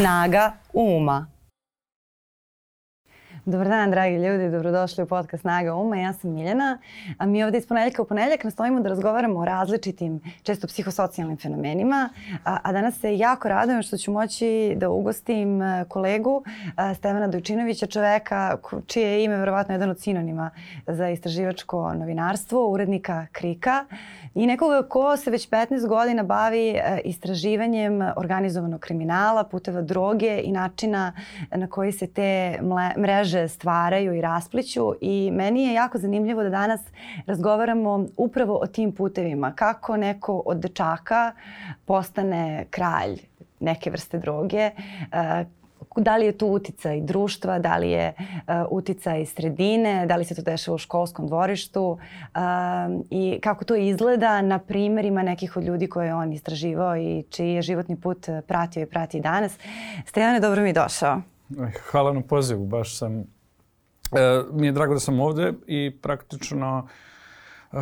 Snaga uma. Dobar dan, dragi ljudi, dobrodošli u podcast Snaga Uma. Ja sam Miljana, a mi ovde iz ponedeljka u ponedeljak nastojimo da razgovaramo o različitim, često psihosocijalnim fenomenima, a, a danas se jako radujem što ću moći da ugostim e, kolegu a, Stevana Dojčinovića, čoveka čije je ime verovatno jedan od sinonima za istraživačko novinarstvo, urednika Krika i nekoga ko se već 15 godina bavi e, istraživanjem organizovanog kriminala, puteva droge i načina na koji se te mreže stvaraju i raspliću i meni je jako zanimljivo da danas razgovaramo upravo o tim putevima. Kako neko od dečaka postane kralj neke vrste droge, e, da li je tu uticaj društva, da li je uh, uticaj sredine, da li se to dešava u školskom dvorištu uh, i kako to izgleda na primerima nekih od ljudi koje je on istraživao i čiji je životni put pratio i prati danas. Stejane, dobro mi došao. Hvala na pozivu, baš sam, uh, mi je drago da sam ovde i praktično uh,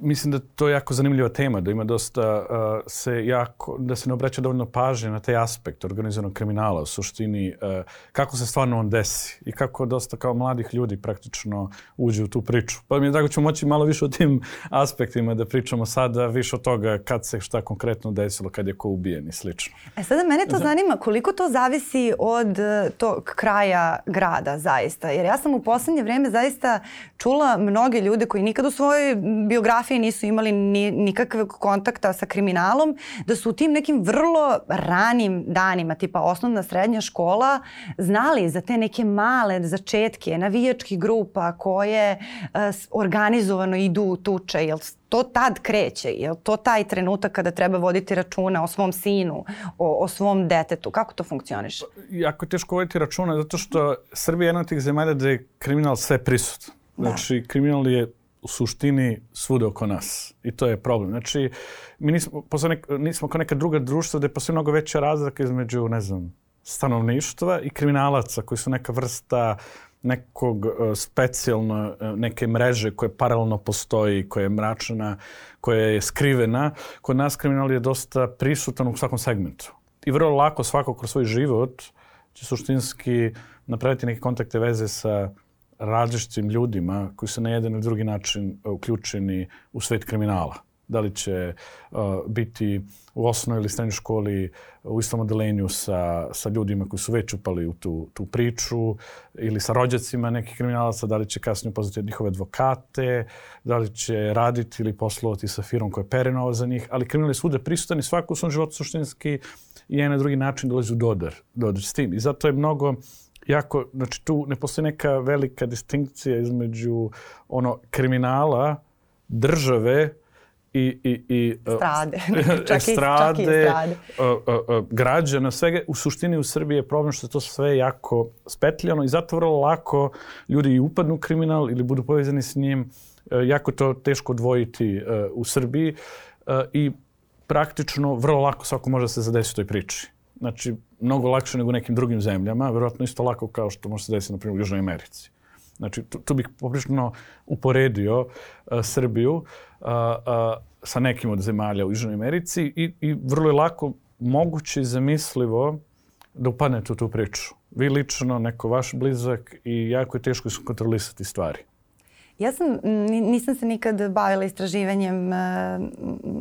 mislim da to je jako zanimljiva tema, da ima dosta uh, se jako, da se ne obraća dovoljno pažnje na taj aspekt organizovanog kriminala, u suštini uh, kako se stvarno on desi i kako dosta kao mladih ljudi praktično uđe u tu priču. Pa mi je drago da ćemo moći malo više o tim aspektima da pričamo sada, više od toga kad se šta konkretno desilo, kad je ko ubijen i slično. E sada mene to zanima, koliko to zavisi od uh, tog kraja grada zaista, jer ja sam u poslednje vreme zaista čula mnoge ljude koji nikad u svojoj biografiji fotografije nisu imali ni, nikakvog kontakta sa kriminalom, da su u tim nekim vrlo ranim danima, tipa osnovna srednja škola, znali za te neke male začetke navijačkih grupa koje uh, organizovano idu u tuče, jel to tad kreće? Je to taj trenutak kada treba voditi računa o svom sinu, o, o svom detetu? Kako to funkcioniše? Jako teško voditi računa zato što Srbija je jedna od tih zemalja gde je kriminal sve prisut. Da. Znači, kriminal je u suštini svude oko nas. I to je problem. Znači, mi nismo, nek, nismo kao neka druga društva gde postoji mnogo veća razlika između, ne znam, stanovništva i kriminalaca koji su neka vrsta nekog uh, specijalno, uh, neke mreže koje paralelno postoji, koja je mračna, koja je skrivena. Kod nas kriminal je dosta prisutan u svakom segmentu. I vrlo lako svako kroz svoj život će suštinski napraviti neke kontakte veze sa različitim ljudima koji su na jedan ili drugi način uh, uključeni u svet kriminala. Da li će uh, biti u osnovnoj ili srednjoj školi u istom odelenju sa, sa ljudima koji su već upali u tu, tu priču ili sa rođacima nekih kriminalaca, da li će kasnije upoznati njihove advokate, da li će raditi ili poslovati sa firmom koja je perenova za njih, ali kriminal je svuda prisutan i svako u svom životu suštinski i jedan na drugi način dolazi u dodar, dodar s tim. I zato je mnogo jako, znači tu ne postoji neka velika distinkcija između ono kriminala, države i, i, i strade, čak, i, strade, čak i strade. Uh, uh, građana, svega. U suštini u Srbiji je problem što je to sve jako spetljano i zato vrlo lako ljudi i upadnu u kriminal ili budu povezani s njim. Uh, jako to teško odvojiti u Srbiji i praktično vrlo lako svako može da se zadesi u toj priči. Znači, mnogo lakše nego u nekim drugim zemljama, verovatno isto lako kao što može se desiti, na primjer, u Južnoj Americi. Znači, tu, tu bih poprično uporedio uh, Srbiju uh, uh, sa nekim od zemalja u Južnoj Americi i, i vrlo je lako moguće i zamislivo da upadnete u tu priču. Vi lično, neko vaš blizak i jako je teško kontrolisati stvari. Ja sam, nisam se nikad bavila istraživanjem uh,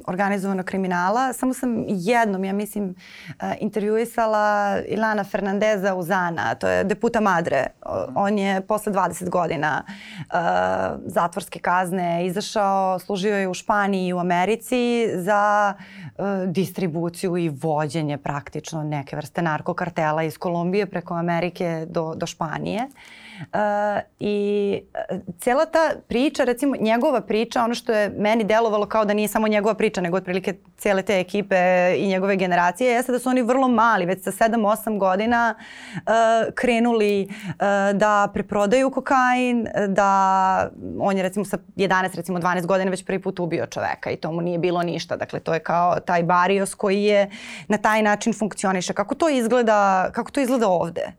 organizovanog kriminala, samo sam jednom, ja mislim, uh, intervjuisala Ilana Fernandeza Uzana, to je deputa Madre. On je posle 20 godina uh, zatvorske kazne izašao, služio je u Španiji i u Americi za uh, distribuciju i vođenje praktično neke vrste narkokartela iz Kolumbije preko Amerike do, do Španije. Uh, I uh, cijela ta priča, recimo njegova priča, ono što je meni delovalo kao da nije samo njegova priča, nego otprilike cijele te ekipe i njegove generacije, jeste da su oni vrlo mali, već sa 7-8 godina uh, krenuli uh, da preprodaju kokain, da on je recimo sa 11, recimo 12 godina već prvi put ubio čoveka i to mu nije bilo ništa. Dakle, to je kao taj barios koji je na taj način funkcioniše. Kako to izgleda, kako to izgleda ovde?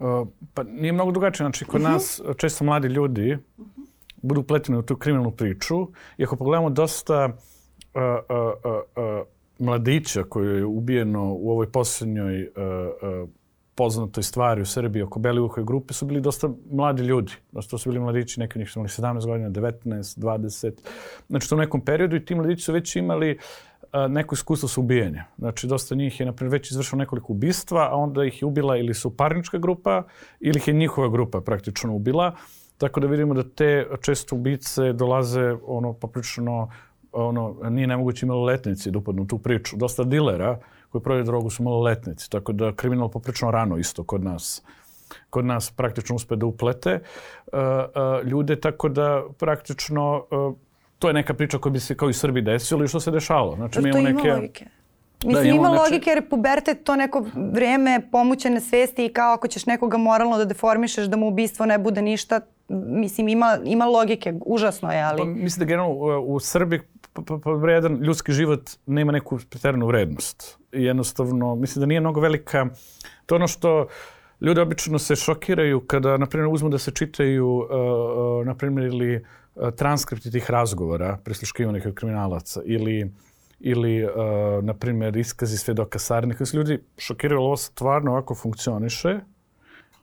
Uh, pa nije mnogo drugačije. Znači, kod uh -huh. nas često mladi ljudi uh -huh. budu upleteni u tu kriminalnu priču i ako pogledamo dosta uh, uh, uh, mladića koji je ubijeno u ovoj posljednjoj uh, uh, poznatoj stvari u Srbiji oko Belivukove grupe su bili dosta mladi ljudi. Dosta su bili mladići, neki od njih su imali 17 godina, 19, 20. Znači, to u nekom periodu i ti mladići su već imali a, neko iskustvo sa ubijanjem. Znači, dosta njih je, naprimjer, već izvršilo nekoliko ubistva, a onda ih je ubila ili su parnička grupa, ili ih je njihova grupa praktično ubila. Tako da vidimo da te često ubice dolaze ono poprično ono, nije nemoguće imalo letnici da upadnu tu priču. Dosta dilera koji prodaju drogu su maloletnici, tako da kriminal poprično rano isto kod nas kod nas praktično uspe da uplete uh, uh, ljude, tako da praktično uh, to je neka priča koja bi se kao i Srbi desila i što se dešalo. Znači, mi imamo neke... Ima logike. Mislim, da, ima neče... logike jer pubertet to neko vreme pomućene svesti i kao ako ćeš nekoga moralno da deformišeš da mu ubistvo ne bude ništa, mislim ima, ima logike, užasno je, ali... Pa, mislim da generalno u, Srbiji pa, pa, pa, jedan ljudski život nema neku preteranu vrednost. I jednostavno, mislim da nije mnogo velika... To ono što ljudi obično se šokiraju kada, na primjer, uzmu da se čitaju, uh, uh, na primjer, ili transkripti tih razgovora, prisluškivanih od kriminalaca, ili ili, uh, na primjer, iskazi svedoka Sarnika, koji se ljudi šokiraju, ovo stvarno ovako funkcioniše,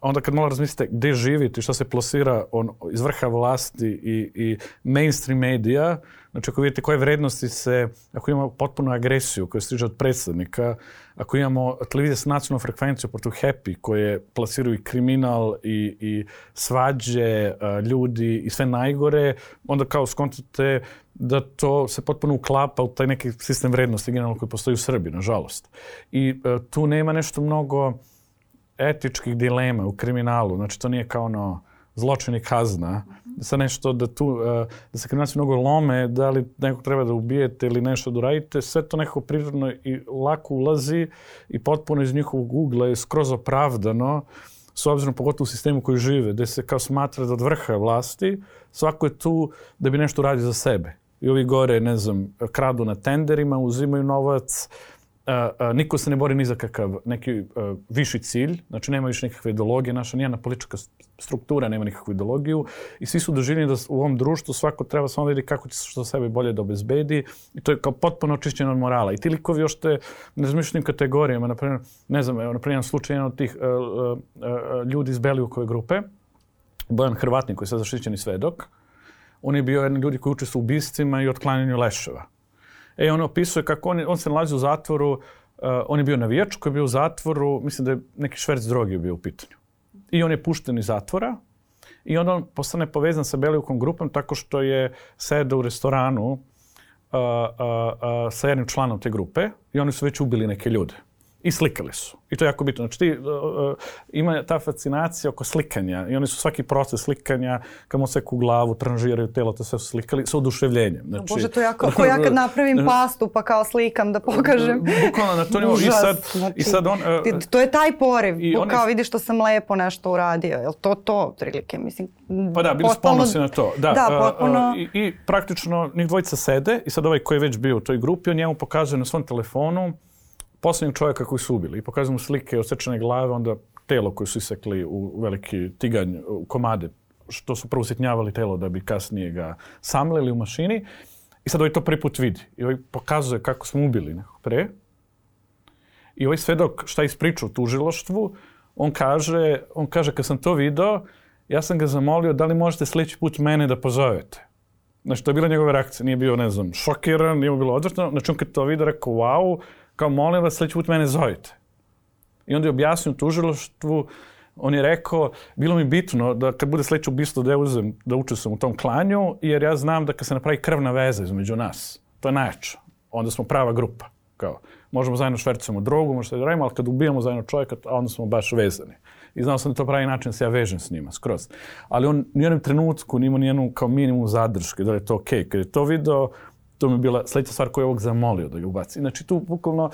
onda kad malo razmislite gde živite i šta se plasira on, iz vrha vlasti i, i mainstream medija, znači ako vidite koje vrednosti se, ako imamo potpunu agresiju koja stiže od predstavnika, ako imamo televizije sa nacionalnom frekvenciju protiv Happy koje plasiraju i kriminal i, i svađe ljudi i sve najgore, onda kao skontate da to se potpuno uklapa u taj neki sistem vrednosti generalno koji postoji u Srbiji, nažalost. I uh, tu nema nešto mnogo etičkih dilema u kriminalu. Znači, to nije kao ono zločin i kazna. Se nešto da tu, e, da se kriminalci mnogo lome, da li nekog treba da ubijete ili nešto da uradite, sve to nekako prirodno i lako ulazi i potpuno iz njihovog ugla je skroz opravdano s obzirom pogotovo u sistemu koji žive, gde se kao smatra da od vrha vlasti svako je tu da bi nešto uradio za sebe. I ovi gore, ne znam, kradu na tenderima, uzimaju novac, a, a, niko se ne bori ni za kakav neki a, viši cilj, znači nema više nikakve ideologije, naša nijena politička struktura nema nikakvu ideologiju i svi su doživljeni da u ovom društvu svako treba samo da vidi kako će se što sebe bolje da obezbedi i to je kao potpuno očišćeno od morala. I ti likovi još te nezmišljenim kategorijama, na primjer, ne znam, evo, na primjer, slučaj jedan od tih a, ljudi iz Belijukove grupe, Bojan Hrvatnik koji je sad zaštićeni svedok, on je bio jedan ljudi koji uče su ubistvima i otklanjanju leševa E, on opisuje kako on, on se nalazi u zatvoru, uh, on je bio navijač koji je bio u zatvoru, mislim da je neki šverc droge bio u pitanju. I on je pušten iz zatvora i onda on postane povezan sa Belivukom grupom tako što je sedao u restoranu uh, uh, uh, sa jednim članom te grupe i oni su već ubili neke ljude. I slikali su. I to je jako bitno. Znači, ti, uh, ima ta fascinacija oko slikanja i oni su svaki proces slikanja, kamo seku glavu, tranžiraju telo, to sve su slikali sa oduševljenjem. Znači, Bože, to je jako, ako ja kad napravim pastu pa kao slikam da pokažem. Bukvalno na to nivou. I sad, znači, i sad on... Uh, to je taj porev. I on kao je, vidiš što sam lepo nešto uradio. Je to to, otprilike? Mislim, pa da, bili potpuno, ponosi na to. Da, da potpuno... Uh, uh, i, I praktično njih dvojica sede i sad ovaj koji je već bio u toj grupi, on njemu pokazuje na svom telefonu poslednjeg čovjeka koji su ubili i pokazuju mu slike osečene glave, onda telo koje su isekli u veliki tiganj, u komade, što su prvo sitnjavali telo da bi kasnije ga samlili u mašini. I sad ovaj to prvi put vidi. I ovaj pokazuje kako smo ubili nekog pre. I ovaj svedok šta ispriča u tužiloštvu, on kaže, on kaže kad sam to video, ja sam ga zamolio da li možete sljedeći put mene da pozovete. Znači, to je bila njegova reakcija. Nije bio, ne znam, šokiran, nije bilo odvrtno. Znači, on kad to vidio, rekao, wow, kao molim vas sledeći put mene zovite. I onda je objasnio tužiloštvu, on je rekao, bilo mi bitno da kad bude sledeće ubistvo da ja uzem, da učestvujem u tom klanju, jer ja znam da kad se napravi krvna veza između nas, to je najjače. Onda smo prava grupa. Kao, možemo zajedno švercamo drogu, možemo da radimo, ali kad ubijamo zajedno čovjeka, onda smo baš vezani. I znao sam da to pravi način da se ja vežem s njima, skroz. Ali on u jednom trenutku nima nijednu kao minimum zadrške, da je to okej. Okay. Kad je to video, to mi je bila sledeća stvar koju je ovog zamolio da ga ubaci. Znači tu bukvalno,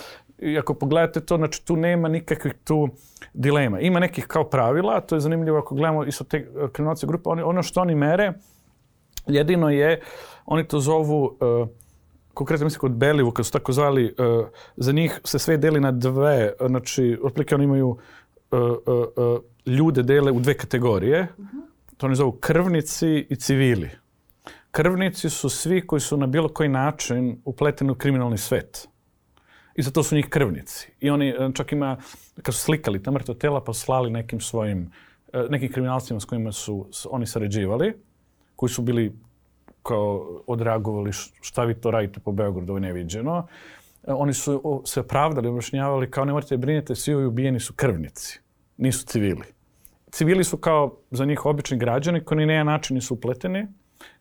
ako pogledate to, znači tu nema nikakvih tu dilema. Ima nekih kao pravila, to je zanimljivo ako gledamo i sa te kriminalce grupe, oni, ono što oni mere, jedino je, oni to zovu, uh, konkretno mislim kod Belivu, kad su tako zvali, uh, za njih se sve deli na dve, znači, otprilike oni imaju uh, uh, ljude dele u dve kategorije, uh -huh. to oni zovu krvnici i civili krvnici su svi koji su na bilo koji način upleteni u kriminalni svet. I zato su njih krvnici. I oni e, čak ima, kad su slikali ta mrtva tela, pa slali nekim svojim, e, nekim kriminalcima s kojima su oni sarađivali, koji su bili kao odreagovali šta vi to radite po Beogradu, ovo je neviđeno. E, oni su se opravdali, objašnjavali kao ne morate brinete, svi ovi ubijeni su krvnici, nisu civili. Civili su kao za njih obični građani koji ni na način nisu upleteni.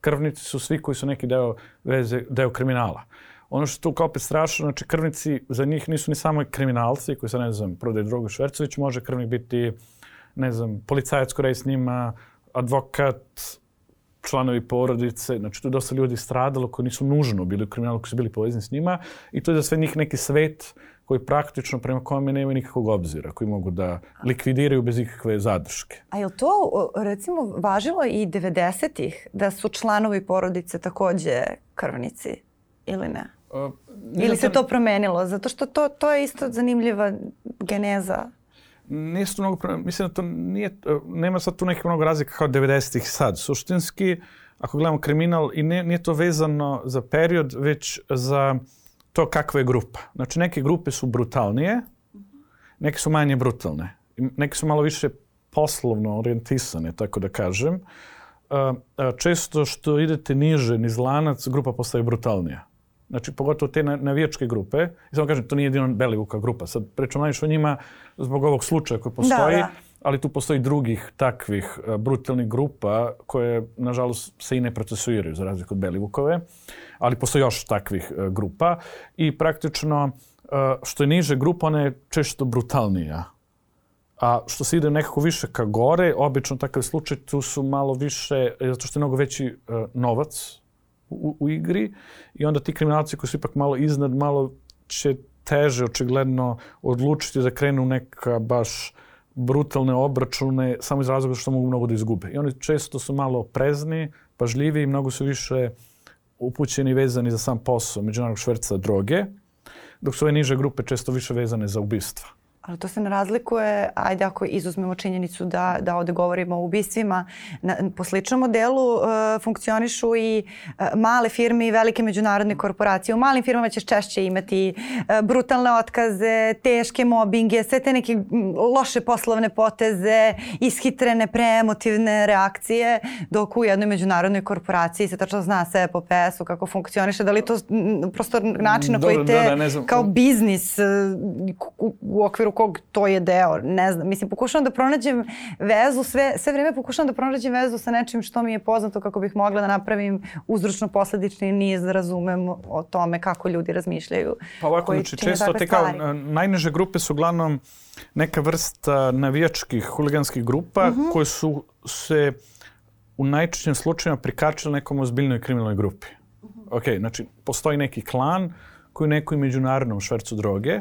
Krvnici su svi koji su neki deo, veze, deo kriminala. Ono što tu kao opet strašno, znači krvnici za njih nisu ni samo kriminalci koji se, ne znam, prodaju drogu Švercović, može krvnik biti, ne znam, policajac koji s njima, advokat, članovi porodice, znači tu je dosta ljudi stradalo koji nisu nužno bili u kriminalu, koji su bili povezani s njima i to je za sve njih neki svet koji praktično prema kome nemaju nikakvog obzira, koji mogu da likvidiraju bez ikakve zadrške. A je li to recimo važilo i 90-ih da su članovi porodice takođe krvnici ili ne? Uh, ili se to promenilo? Zato što to, to je isto zanimljiva geneza nije se to mnogo, mislim da to nije, nema sad tu neke mnogo razlika kao 90-ih sad. Suštinski, ako gledamo kriminal, i ne, nije to vezano za period, već za to kakva je grupa. Znači, neke grupe su brutalnije, neke su manje brutalne. Neke su malo više poslovno orijentisane, tako da kažem. Često što idete niže niz lanac, grupa postaje brutalnija. Znači, pogotovo te navijačke grupe. I samo kažem, to nije jedino Belivuka grupa. Sad pričam najviše o njima zbog ovog slučaja koji postoji. Da, da. Ali tu postoji drugih takvih uh, brutalnih grupa koje, nažalost, se i ne procesuiraju za razliku od Belivukove. Ali postoji još takvih uh, grupa. I praktično, uh, što je niže grupa, ona je često brutalnija. A što se ide nekako više ka gore, obično takav slučaj, tu su malo više, zato što je mnogo veći novac u, u igri i onda ti kriminalci koji su ipak malo iznad, malo će teže očigledno odlučiti da krenu neka baš brutalne obračune samo iz razloga što mogu mnogo da izgube. I oni često su malo prezni, pažljivi i mnogo su više upućeni vezani za sam posao međunarodnog šverca droge, dok su ove niže grupe često više vezane za ubistva. Ali to se ne razlikuje, ajde ako izuzmemo činjenicu da, da ovde govorimo o ubistvima, na, po sličnom modelu uh, funkcionišu i uh, male firme i velike međunarodne korporacije. U malim firmama ćeš češće imati uh, brutalne otkaze, teške mobinge, sve te neke loše poslovne poteze, ishitrene, preemotivne reakcije, dok u jednoj međunarodnoj korporaciji se tačno zna sve po PS-u kako funkcioniše, da li to prosto način na koji te da, da, kao biznis u, u okviru kog to je deo, ne znam. Mislim, pokušavam da pronađem vezu, sve, sve vreme pokušavam da pronađem vezu sa nečim što mi je poznato kako bih mogla da napravim uzročno-posledični niz da razumem o tome kako ljudi razmišljaju. Pa ovako, znači, često te kao najniže grupe su uglavnom neka vrsta navijačkih, huliganskih grupa uh mhm. -huh. koje su se u najčešćim slučajima prikačili nekom ozbiljnoj kriminalnoj grupi. Uh mhm. -huh. Ok, znači, postoji neki klan koji u nekoj međunarodnom švercu droge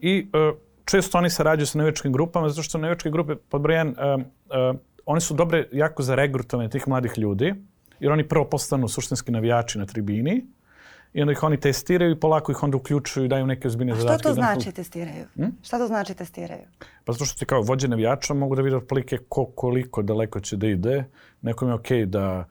i uh, često oni sarađuju sa nevičkim grupama, zato što nevičke grupe, pod broj jedan, uh, uh, one su dobre jako za regrutovanje tih mladih ljudi, jer oni prvo postanu suštinski navijači na tribini, i onda ih oni testiraju i polako ih onda uključuju i daju neke ozbiljne zadatke. A šta to znači testiraju? Hm? Šta to znači testiraju? Pa zato što ti kao vođe navijača mogu da vide otprilike ko, koliko daleko će da ide. Nekom je okej okay da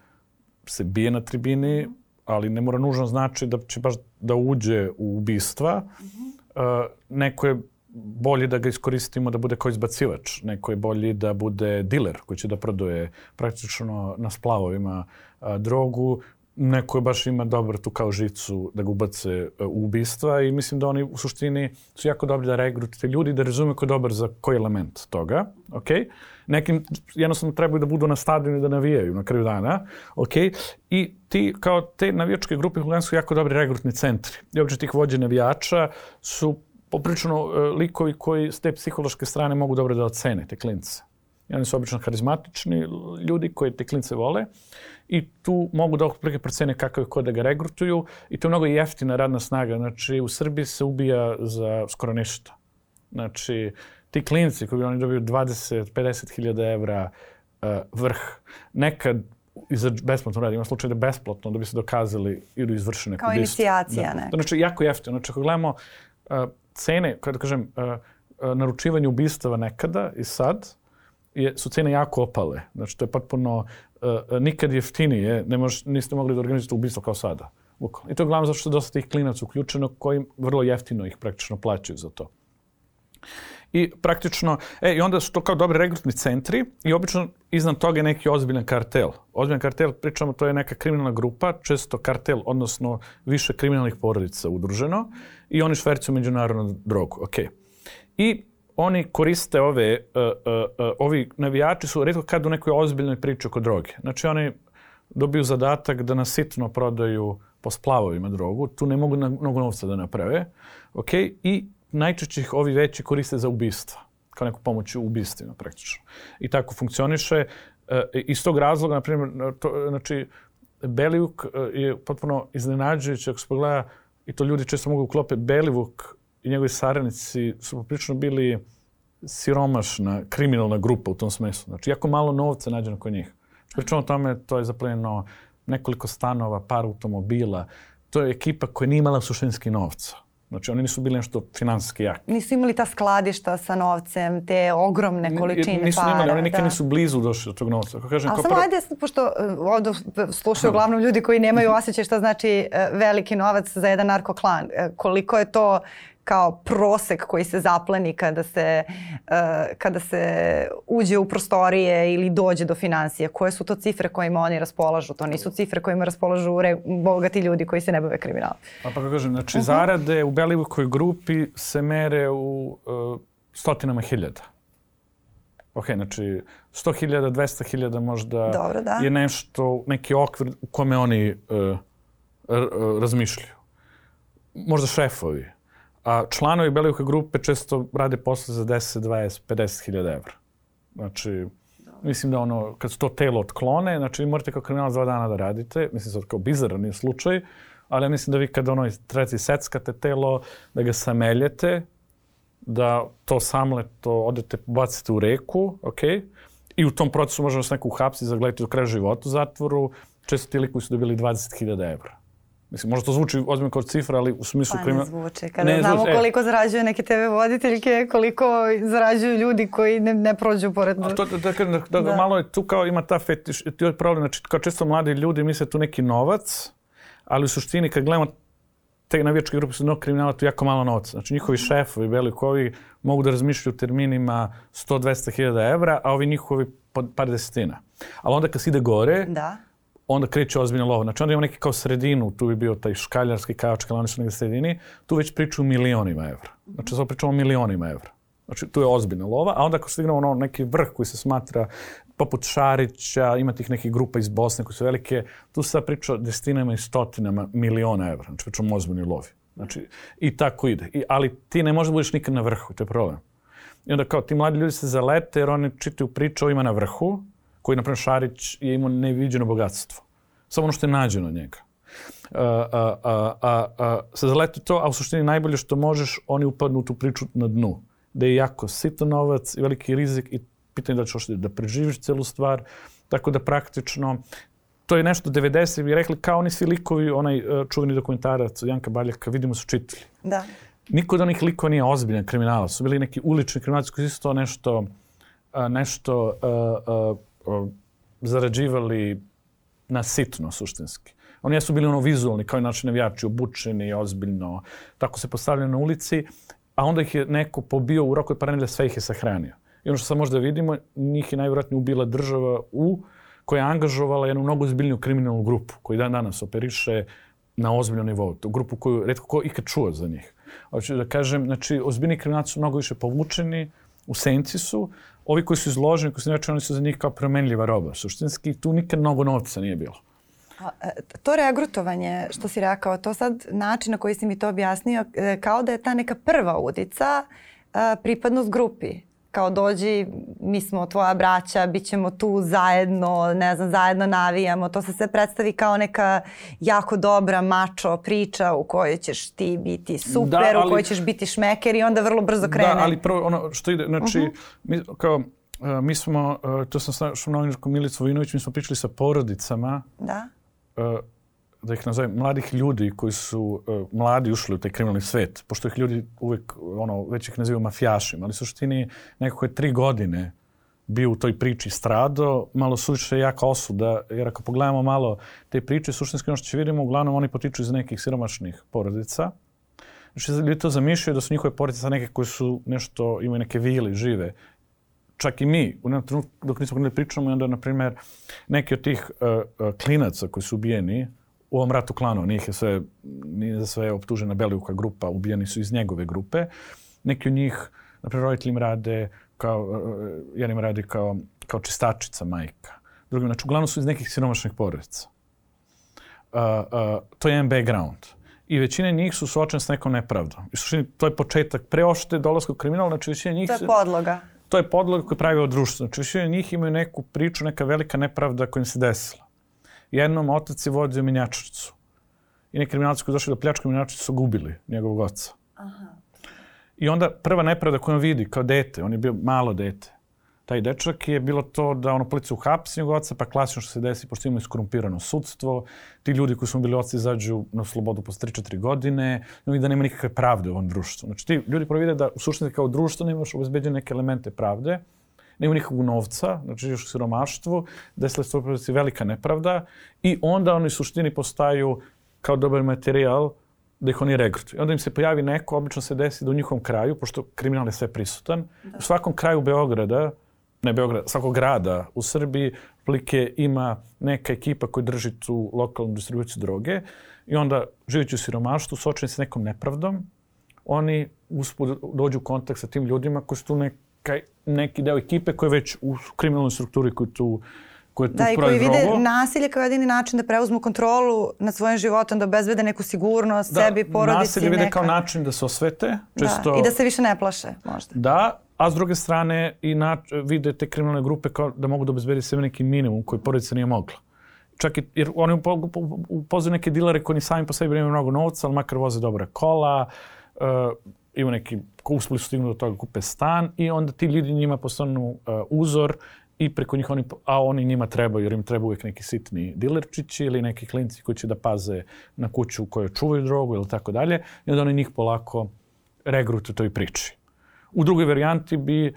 se bije na tribini, ali ne mora nužno znači da će baš da uđe u ubistva. Mm -hmm. uh, neko je bolje da ga iskoristimo da bude kao izbacivač. Neko je bolji da bude diler koji će da produje praktično na splavovima a, drogu. Neko je baš ima dobar tu kao žicu da ga ubace u ubistva i mislim da oni u suštini su jako dobri da regrutite ljudi da razume ko je dobar za koji element toga. Okay? Nekim jednostavno trebaju da budu na stadionu i da navijaju na kraju dana. Okay? I ti kao te navijačke grupe huliganske su jako dobri regrutni centri. I uopće tih vođe navijača su poprično e, likovi koji s te psihološke strane mogu dobro da ocene te klince. I oni su obično harizmatični ljudi koji te klince vole i tu mogu da otprilike procene kakav je ko da ga regrutuju i to je mnogo jeftina radna snaga. Znači, u Srbiji se ubija za skoro ništa. Znači, ti klinci koji oni dobiju 20-50 hiljada evra uh, vrh, nekad i za besplatno radi. Ima slučaj da besplatno, da bi se dokazali ili izvršene Kao inicijacija da. neka. Znači, jako jeftino. Znači, ako gledamo uh, cene, kada da kažem, uh, uh, naručivanje ubistava nekada i sad, je, su cene jako opale. Znači, to je potpuno uh, nikad jeftinije. Ne mož, niste mogli da organizujete ubistvo kao sada. Bukvalno. I to je glavno zato što je dosta tih klinaca uključeno koji vrlo jeftino ih praktično plaćaju za to. I praktično, e, i onda su to kao dobri regrutni centri i obično iznad toga je neki ozbiljan kartel. Ozbiljan kartel, pričamo, to je neka kriminalna grupa, često kartel, odnosno više kriminalnih porodica udruženo i oni švercuju međunarodnu drogu. Ok. I oni koriste ove, uh, uh, uh, ovi navijači su redko kad u nekoj ozbiljnoj priči oko droge. Znači oni dobiju zadatak da nasitno prodaju po splavovima drogu, tu ne mogu na, mnogo novca da naprave, ok, i najčešće ih ovi veći koriste za ubistva, kao neku pomoć u ubistvima praktično. I tako funkcioniše. E, iz tog razloga, na primjer, to, znači, Belivuk e, je potpuno iznenađujući, ako se pogleda, i to ljudi često mogu uklope, Belivuk i njegovi saradnici su poprično bili siromašna, kriminalna grupa u tom smislu. Znači, jako malo novca nađeno kod njih. Pričamo o tome, to je zaplenjeno nekoliko stanova, par automobila. To je ekipa koja nije imala suštinski novca. Znači, oni nisu bili nešto finansijski jaki. Nisu imali ta skladišta sa novcem, te ogromne količine nisu para. Imali, oni nikad da. nisu blizu došli do tog novca. Ako kažem, A samo ajde, pošto uh, ovdje slušaju uglavnom ljudi koji nemaju osjećaj šta znači uh, veliki novac za jedan narkoklan. Uh, koliko je to kao prosek koji se zapleni kada se, uh, kada se uđe u prostorije ili dođe do financija. Koje su to cifre kojima oni raspolažu? To nisu cifre kojima raspolažu re, bogati ljudi koji se ne bave kriminalom. Pa pa kažem, znači uh -huh. zarade u Belivukoj grupi se mere u uh, stotinama hiljada. Ok, znači 100.000, 200.000 možda Dobro, da. je nešto, neki okvir u kome oni uh, razmišljaju. Možda šefovi a članovi Belivuka grupe često rade posle za 10, 20, 50 hiljada evra. Znači, mislim da ono, kad su to telo otklone, znači vi morate kao kriminal dva dana da radite, mislim sad kao bizaran je slučaj, ali ja mislim da vi kad ono treci seckate telo, da ga sameljete, da to samle, to odete, bacite u reku, ok? I u tom procesu možemo se neko uhapsiti, zagledati do kraja života u zatvoru. Često ti likovi su dobili 20.000 evra. Mislim, možda to zvuči ozbiljno kao cifra, ali u smislu... Pa ne zvuči. Kada ne, znamo zvuči, e. koliko e. zarađuju neke TV voditeljke, koliko zarađuju ljudi koji ne, ne prođu pored... A to, da, da, da, da, da, malo je tu kao ima ta fetiš, to je problem, znači kao često mladi ljudi misle tu neki novac, ali u suštini kad gledamo te navijačke grupe su mnogo kriminala, tu jako malo novca. Znači njihovi šefovi, velikovi, mogu da razmišljaju u terminima 100-200 hiljada evra, a ovi njihovi par desetina. Ali onda kad se ide gore, da onda kreće ozbiljna lova. Znači onda ima neki kao sredinu, tu bi bio taj škaljarski kaočka, ali oni su negde sredini, tu već priču milionima evra. Znači sad pričamo milionima evra. Znači tu je ozbiljna lova, a onda ako stignemo ono neki vrh koji se smatra poput Šarića, ima tih nekih grupa iz Bosne koji su velike, tu se sad priča desetinama i stotinama miliona evra. Znači pričamo ozbiljni lovi. Znači, i tako ide. I, ali ti ne možeš da budeš nikad na vrhu, to je problem. I onda kao ti mladi ljudi se zalete jer oni čitaju priču o na vrhu, koji, naprimjer, Šarić je imao neviđeno bogatstvo. Samo ono što je nađeno od njega. A, a, a, a, a, se zaleti to, a u suštini najbolje što možeš, oni upadnu u tu priču na dnu. Da je jako sitan novac i veliki rizik i pitanje da ćeš da preživiš celu stvar. Tako da praktično to je nešto 90 bi rekli kao oni svi likovi, onaj uh, čuveni dokumentarac Janka Baljaka, vidimo su čitali. Da. Niko od onih likova nije ozbiljan kriminalac. Su bili neki ulični kriminalci koji su to nešto, uh, nešto uh, uh, zarađivali na sitno suštinski. Oni jesu bili ono vizualni, kao i naši navijači, obučeni, ozbiljno, tako se postavljaju na ulici, a onda ih je neko pobio u roku od par nedelja, sve ih je sahranio. I ono što sad možda vidimo, njih je najvjerojatnije ubila država u koja je angažovala jednu mnogo ozbiljniju kriminalnu grupu koji dan danas operiše na ozbiljnom nivou. Tu grupu koju redko ko ikad čuo za njih. Hoću da kažem, znači, ozbiljni kriminalci su mnogo više povučeni, u senci su, ovi koji su izloženi, koji su neče, oni su za njih kao promenljiva roba. Suštinski tu nikad mnogo novca nije bilo. A, e, to regrutovanje, što si rekao, to sad način na koji si mi to objasnio, e, kao da je ta neka prva udica e, pripadnost grupi kao dođi, mi smo tvoja braća, bit ćemo tu zajedno, ne znam, zajedno navijamo. To se sve predstavi kao neka jako dobra mačo priča u kojoj ćeš ti biti super, da, ali, u kojoj ćeš biti šmeker i onda vrlo brzo krene. Da, ali prvo ono što ide, znači, uh mhm. -huh. mi, kao, uh, mi smo, uh, to sam što novinarkom Milicu Vojinović, mi smo pričali sa porodicama. Da. Uh, da ih nazovem, mladih ljudi koji su uh, mladi ušli u taj kriminalni svet, pošto ih ljudi uvek, ono, već ih nazivaju mafijašima, ali suštini nekako je tri godine bio u toj priči strado, malo suviše jaka osuda, jer ako pogledamo malo te priče, suštinski ono što će vidimo, uglavnom oni potiču iz nekih siromašnih porodica. Znači, ljudi to zamišljaju da su njihove porodice neke koje su nešto, imaju neke vile, žive. Čak i mi, u jednom trenutku dok nismo krenuli pričamo, onda, na primjer, neki od tih uh, uh, klinaca koji su ubijeni, u ovom ratu klanu, njih je sve, nije za sve optužena Belivuka grupa, ubijeni su iz njegove grupe. Neki od njih, na primjer, roditelji im rade kao, uh, jedan im radi kao, kao čistačica majka. Drugim, znači, uglavnom su iz nekih siromašnih porodica. Uh, uh, to je jedan background. I većina njih su suočene s nekom nepravdom. I suštini, to je početak preošte dolaska u kriminal, znači većina njih... To je podloga. To je podloga koju pravi od društva. Znači većina njih imaju neku priču, neka velika nepravda koja im se desila. Jednom otac je vodio minjačnicu. I neki kriminalci koji došli do pljačka minjačnicu su gubili njegovog oca. Aha. I onda prva nepravda koju on vidi kao dete, on je bio malo dete, taj dečak je bilo to da ono policija uhapsi njegovog oca, pa klasično što se desi, pošto imaju skorumpirano sudstvo, ti ljudi koji su bili oci izađu na slobodu posle 3-4 godine, i da nema nikakve pravde u ovom društvu. Znači ti ljudi prvo vide da u suštini kao društvo nemaš obezbeđene neke elemente pravde, nema nikakvog novca, znači još u siromaštvu, desila se velika nepravda i onda oni u suštini postaju kao dobar materijal da ih oni regrutuju. Onda im se pojavi neko, obično se desi da u njihovom kraju, pošto kriminal je sve prisutan, da. u svakom kraju Beograda, ne Beograda, svakog grada u Srbiji, plike ima neka ekipa koja drži tu lokalnu distribuciju droge i onda, živeći u siromaštvu, suočeni sa nekom nepravdom, oni uspud dođu u kontakt sa tim ljudima koji su tu neka, neki deo ekipe koji je već u kriminalnoj strukturi koji tu koje tu da, i koji vide drogo. nasilje kao jedini način da preuzmu kontrolu nad svojim životom, da obezbede neku sigurnost da, sebi, porodici. Nasilje vide kao način da se osvete. Često, da, I da se više ne plaše, možda. Da, a s druge strane i na, vide te kriminalne grupe kao da mogu da obezbedi sebi neki minimum koji porodica nije mogla. Čak i, jer oni upoznaju neke dilere koji ni sami po sebi nemaju mnogo novca, ali makar voze dobre kola, uh, ima neki, uspeli su stignu do toga kupe stan i onda ti ljudi njima postanu uh, uzor i preko njih oni, a oni njima trebaju, jer im treba uvijek neki sitni dilerčići ili neki klinci koji će da paze na kuću u kojoj čuvaju drogu ili tako dalje i onda oni njih polako regrutuju toj priči. U drugoj varijanti bi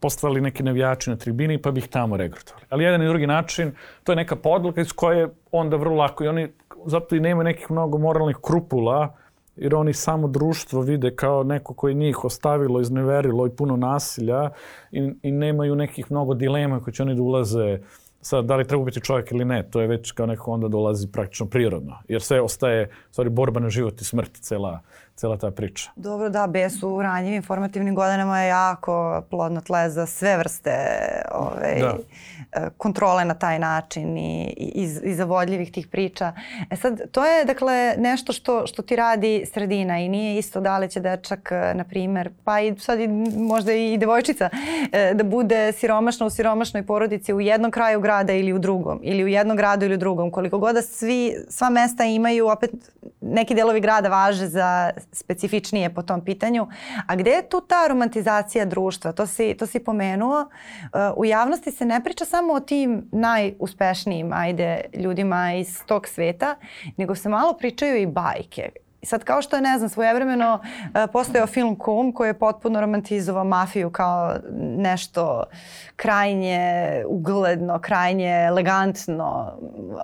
postali neki navijači na tribini pa bi ih tamo regrutovali. Ali jedan i drugi način, to je neka podloga iz koje onda vrlo lako i oni zato i nemaju nekih mnogo moralnih krupula, jer oni samo društvo vide kao neko koji njih ostavilo, izneverilo i puno nasilja i, i nemaju nekih mnogo dilema koji će oni da ulaze sad da li treba biti čovjek ili ne, to je već kao neko onda dolazi praktično prirodno, jer sve ostaje, stvari, borba na život i smrt, cela, cela ta priča. Dobro, da, bes u ranjivim formativnim godinama je jako plodno tle za sve vrste ove, da. E, kontrole na taj način i, i, i zavodljivih tih priča. E sad, to je dakle nešto što, što ti radi sredina i nije isto da li će dečak, na primer, pa i sad i, možda i devojčica, e, da bude siromašna u siromašnoj porodici u jednom kraju grada ili u drugom, ili u jednom gradu ili u drugom. Koliko god da svi, sva mesta imaju, opet neki delovi grada važe za specifičnije po tom pitanju. A gde je tu ta romantizacija društva? To si, to si pomenuo. Uh, u javnosti se ne priča samo o tim najuspešnijim ajde, ljudima iz tog sveta, nego se malo pričaju i bajke. Sad kao što je, ne znam, svojevremeno uh, postojao film Kum koji je potpuno romantizovao mafiju kao nešto krajnje ugledno, krajnje elegantno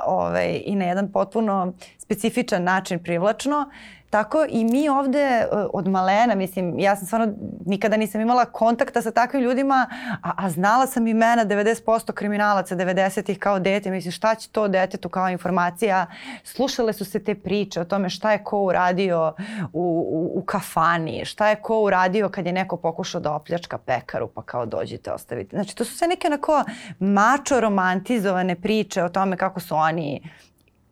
ovaj, i na jedan potpuno specifičan način privlačno. Tako i mi ovde e, od malena, mislim, ja sam stvarno nikada nisam imala kontakta sa takvim ljudima, a, a znala sam imena 90% kriminalaca 90-ih kao dete. Mislim, šta će to detetu kao informacija? Slušale su se te priče o tome šta je ko uradio u, u, u kafani, šta je ko uradio kad je neko pokušao da opljačka pekaru, pa kao dođite ostavite. Znači, to su sve neke onako mačo romantizovane priče o tome kako su oni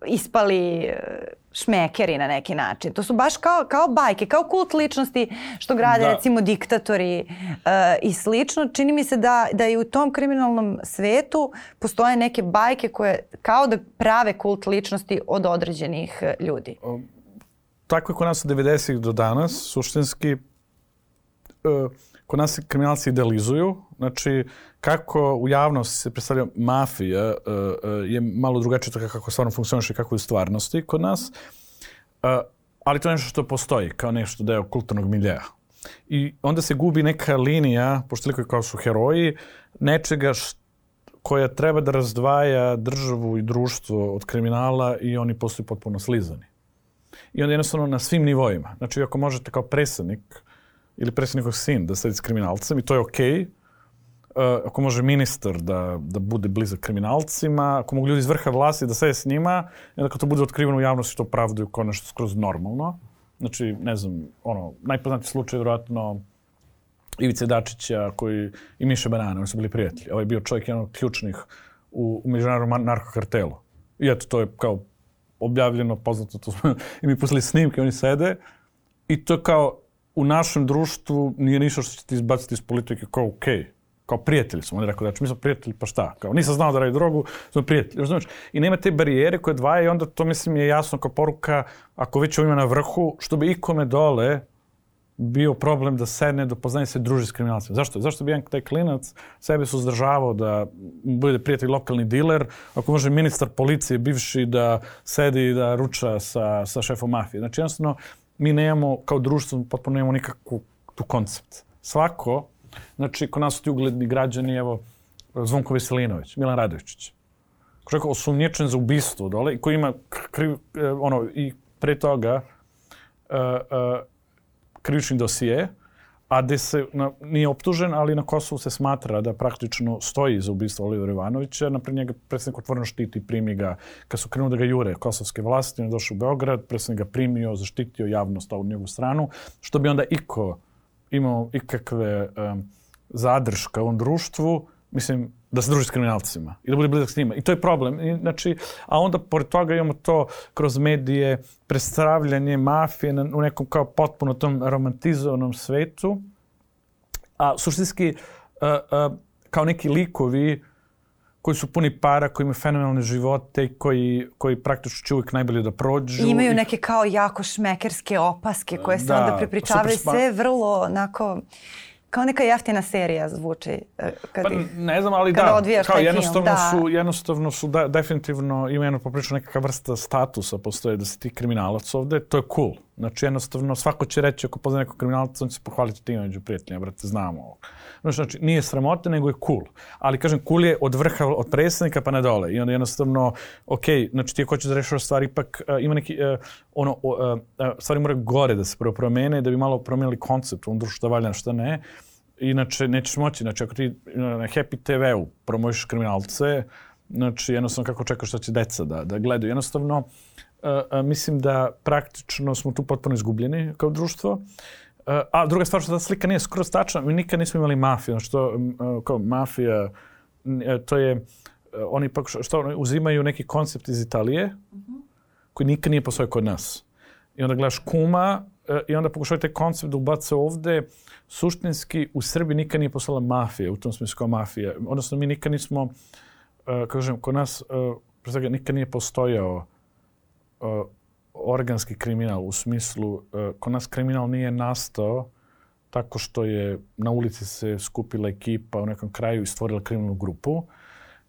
ispali e, šmekeri na neki način. To su baš kao, kao bajke, kao kult ličnosti što grade da. recimo diktatori uh, i slično. Čini mi se da, da i u tom kriminalnom svetu postoje neke bajke koje kao da prave kult ličnosti od određenih e, ljudi. Tako je kod nas od 90-ih do danas, suštinski uh, kod nas kriminalci idealizuju. Znači, kako u javnosti se predstavlja mafija uh, uh, je malo drugačije tako kako stvarno funkcioniše kako je u stvarnosti kod nas. Uh, ali to je nešto što postoji kao nešto deo kulturnog miljeja. I onda se gubi neka linija, pošto likovi kao su heroji, nečega š, koja treba da razdvaja državu i društvo od kriminala i oni postaju potpuno slizani. I onda jednostavno na svim nivoima. Znači, ako možete kao predsjednik ili predsjednikov sin da sedi s kriminalcem i to je okej, okay, uh, ako može ministar da, da bude blizak kriminalcima, ako mogu ljudi iz vrha vlasti da sede s njima, i onda kad to bude otkriveno u javnosti, to pravdaju kao nešto skroz normalno. Znači, ne znam, ono, najpoznatiji slučaj je vjerojatno Ivice Dačića koji, i Miše Banana, oni su bili prijatelji. Ovo je bio čovjek jedan od ključnih u, u međunarodnom narkokartelu. I eto, to je kao objavljeno, poznato, to smo i mi pustili snimke, oni sede i to kao u našem društvu nije ništa što će ti izbaciti iz politike kao okej. Okay kao prijatelji smo. On je rekao, znači mi smo prijatelji, pa šta? Kao, nisam znao da radi drogu, smo prijatelji. Razumiješ? I nema te barijere koje dvaje i onda to mislim je jasno kao poruka, ako već ima na vrhu, što bi ikome dole bio problem da sedne, da poznaje se druži s kriminalcima. Zašto? Zašto bi jedan taj klinac sebe suzdržavao da bude prijatelj lokalni diler, ako može ministar policije bivši da sedi i da ruča sa, sa šefom mafije. Znači jednostavno mi nemamo kao društvo potpuno nemamo nikakvu tu koncept. Svako Znači, kod nas su ti ugledni građani, evo, Zvonko Veselinović, Milan Radovićić. Čovjek osumnječen za ubistvo dole i koji ima kriv, e, ono, i pre toga uh, uh, krivični dosije, a gde se na, nije optužen, ali na Kosovu se smatra da praktično stoji za ubistvo Olivera Ivanovića. Napred njega predsjednik otvoreno štiti, primi ga. Kad su krenuli da ga jure kosovske vlasti, on je došao u Beograd, predsjednik ga primio, zaštitio javnost u njegovu stranu, što bi onda iko imao ikakve um, zadrška u društvu, mislim, da se druži s kriminalcima i da bude blizak s njima. I to je problem. I, znači, a onda, pored toga, imamo to kroz medije, predstavljanje mafije na, u nekom kao potpuno tom romantizovanom svetu. A suštinski, uh, uh, kao neki likovi koji su puni para, koji imaju fenomenalne živote i koji, koji praktično će uvijek najbolje da prođu. I imaju neke kao jako šmekerske opaske koje se da, onda prepričavaju sve vrlo onako kao neka jeftina serija zvuči. E, kad, pa, ne znam, ali da, kao jednostavno film, da. su, jednostavno su da, definitivno ima jedno poprično nekakva vrsta statusa postoje da si ti kriminalac ovde, to je cool. Znači jednostavno svako će reći ako pozna nekog kriminalca, on će se pohvaliti ti među prijateljima, brate, znamo ovo. Znači, nije sramote, nego je cool. Ali, kažem, cool je od vrha, od predsjednika pa na dole. I onda jednostavno, ok, znači ti ako hoćeš da rešavaš stvari, ipak uh, ima neki, uh, ono, uh, uh, stvari moraju gore da se prvo promene, da bi malo promijenili koncept u društvu, da valja, šta ne. Inače, nećeš moći, znači ako ti na Happy TV-u promoviš kriminalce, znači jednostavno kako čekaš šta će deca da, da gledaju. Jednostavno, uh, uh, mislim da praktično smo tu potpuno izgubljeni kao društvo. Uh, a druga stvar što ta slika nije skroz tačna, mi nikad nismo imali mafiju, znači što kao mafija, to je, oni pak što uzimaju neki koncept iz Italije, -hmm. koji nikad nije postojao kod nas. I onda gledaš kuma i onda pokušaju taj koncept da ubace ovde. Suštinski u Srbiji nikad nije postala mafija, u tom smislu kao mafija. Odnosno mi nikad nismo, kažem, kod nas, pre svega, nikad nije postojao organski kriminal u smislu, uh, kod nas kriminal nije nastao tako što je na ulici se skupila ekipa u nekom kraju i stvorila kriminalnu grupu.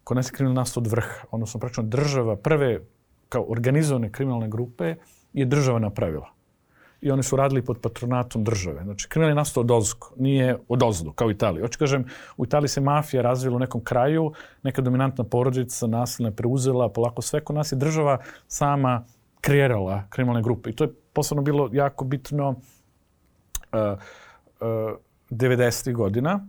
Kod nas je kriminal nastao od vrha, odnosno praktično država, prve kao organizovane kriminalne grupe je država napravila. I oni su radili pod patronatom države. Znači, kriminal je nastao od ozgo, nije od ozdo, kao u Italiji. Hoću kažem, u Italiji se mafija razvila u nekom kraju, neka dominantna porodica nasilna preuzela polako sve. Kod nas je država sama kreirala kriminalne grupe. I to je posebno bilo jako bitno uh, uh, 90. godina,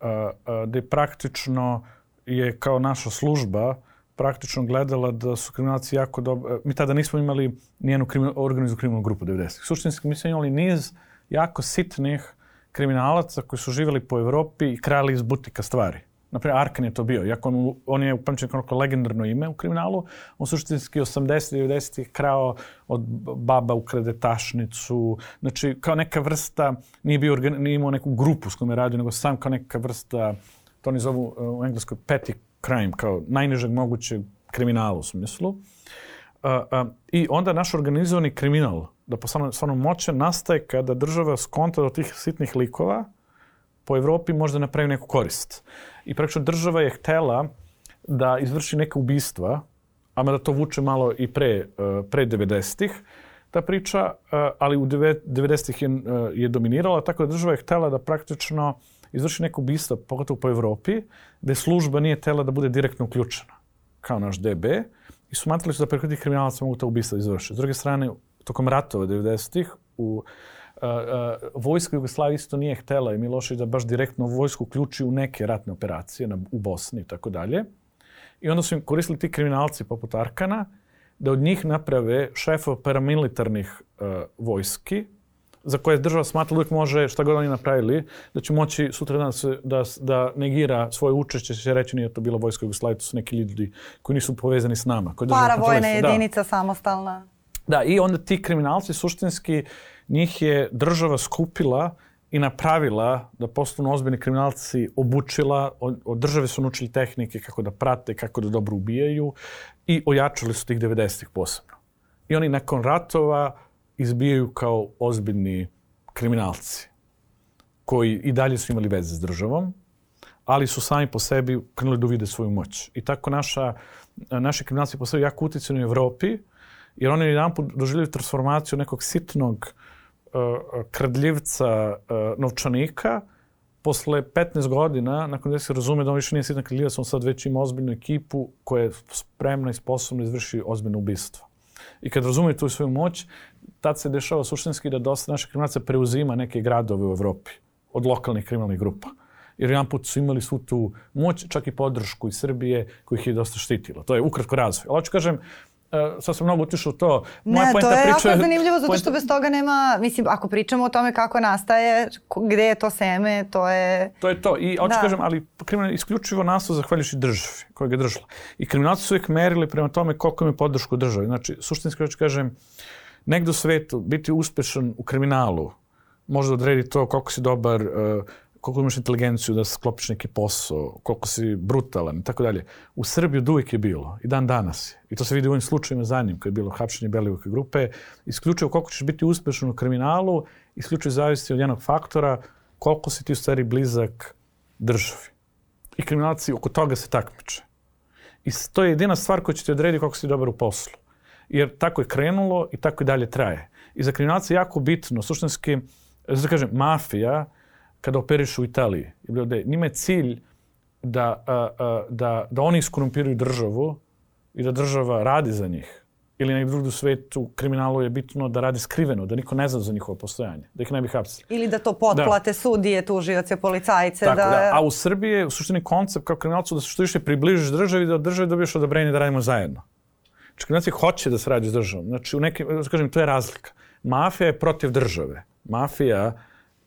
uh, uh, gde praktično je kao naša služba praktično gledala da su kriminalci jako dobro... Mi tada nismo imali nijednu kriminal, organizu kriminalnu grupu 90. Suštinski mi smo imali niz jako sitnih kriminalaca koji su živjeli po Evropi i krali iz butika stvari. Naprimjer, Arkan je to bio. Iako on, on je upamćen kao legendarno ime u kriminalu, on suštinski 80-90 ih krao od baba ukrade tašnicu. Znači, kao neka vrsta, nije, bio, nije imao neku grupu s kojom je radio, nego sam kao neka vrsta, to oni zovu uh, u engleskoj petty crime, kao najnižeg mogućeg kriminala u smislu. Uh, uh, I onda naš organizovani kriminal, da postane stvarno moćan, nastaje kada država skonta do tih sitnih likova, po Evropi možda napravi neku korist. I praktično država je htela da izvrši neke ubistva, a da to vuče malo i pre, eh, pre 90-ih, ta priča, eh, ali u 90-ih je, eh, je dominirala, tako da država je htela da praktično izvrši neko ubistvo, pogotovo po Evropi, gde služba nije tela da bude direktno uključena, kao naš DB, i smatrali su da preko tih kriminalaca mogu ta ubistva izvršiti. S druge strane, tokom ratova 90-ih, u vojska Jugoslavije isto nije htela i Milošević da baš direktno vojsku uključi u neke ratne operacije na, u Bosni i tako dalje. I onda su im koristili ti kriminalci poput Arkana da od njih naprave šefova paramilitarnih uh, vojski, za koje država smatra da uvijek može, šta god oni napravili, da će moći sutra dan se, da, da negira svoje učešće, će reći nije to bila vojska Jugoslavije, to su neki ljudi koji nisu povezani s nama. Paravojna da. jedinica da. samostalna. Da, i onda ti kriminalci suštinski, njih je država skupila i napravila da postanu ozbiljni kriminalci, obučila, od, države su naučili tehnike kako da prate, kako da dobro ubijaju i ojačali su tih 90-ih posebno. I oni nakon ratova izbijaju kao ozbiljni kriminalci koji i dalje su imali veze s državom, ali su sami po sebi krenuli da uvide svoju moć. I tako naša, naši kriminalci postaju jako utjecani u Evropi, jer oni jedan put doživljaju transformaciju nekog sitnog uh, kradljivca uh, novčanika, posle 15 godina, nakon da se razume da on više nije sitan kradljivac, on sad već ima ozbiljnu ekipu koja je spremna i sposobna da izvrši ozbiljno ubistvo. I kad razume tu svoju moć, tad se dešava suštinski da dosta naših kriminalaca preuzima neke gradove u Evropi od lokalnih kriminalnih grupa. Jer jedan put su imali svu tu moć, čak i podršku iz Srbije koji ih je dosta štitilo. To je ukratko razvoj. Ali hoću kažem, Uh, sad sam mnogo utišao to. Moja ne, to je priča... jako zanimljivo zato što bez toga nema, mislim, ako pričamo o tome kako nastaje, gde je to seme, to je... To je to. I hoću da. kažem, ali kriminal isključivo nastao zahvaljujući državi koja ga je držala. I kriminalci su uvijek merili prema tome koliko im je podršku državi. Znači, suštinski hoću kažem, negde u svetu biti uspešan u kriminalu može da odredi to koliko si dobar, uh, koliko imaš inteligenciju da sklopiš neki posao, koliko si brutalan i tako dalje. U Srbiji od uvijek je bilo i dan danas je. I to se vidi u ovim slučajima za njim, kada je bilo hapšenje Belivuke grupe. Isključivo koliko ćeš biti uspešan u kriminalu, isključivo zavisi od jednog faktora koliko si ti u stvari blizak državi. I kriminalci oko toga se takmiče. I to je jedina stvar koja će ti odrediti koliko si dobar u poslu. Jer tako je krenulo i tako i dalje traje. I za kriminalce je jako bitno, suštinski, da kažem, mafija, kada operišu u Italiji, njima je cilj da, a, a, da, da oni iskorumpiraju državu i da država radi za njih. Ili negdje drugdje u svetu kriminalu je bitno da radi skriveno, da niko ne zna za njihovo postojanje, da ih ne bi hapsili. Ili da to potplate da. sudije, tužioce, policajce. Tako, da... da. A u Srbiji je u suštini koncept kao kriminalcu da se što više približiš državi da od države dobiješ odobrenje da radimo zajedno. Znači, kriminalci hoće da se radi s državom. Znači, u nekim, da kažem, to je razlika. Mafija je protiv države. Mafija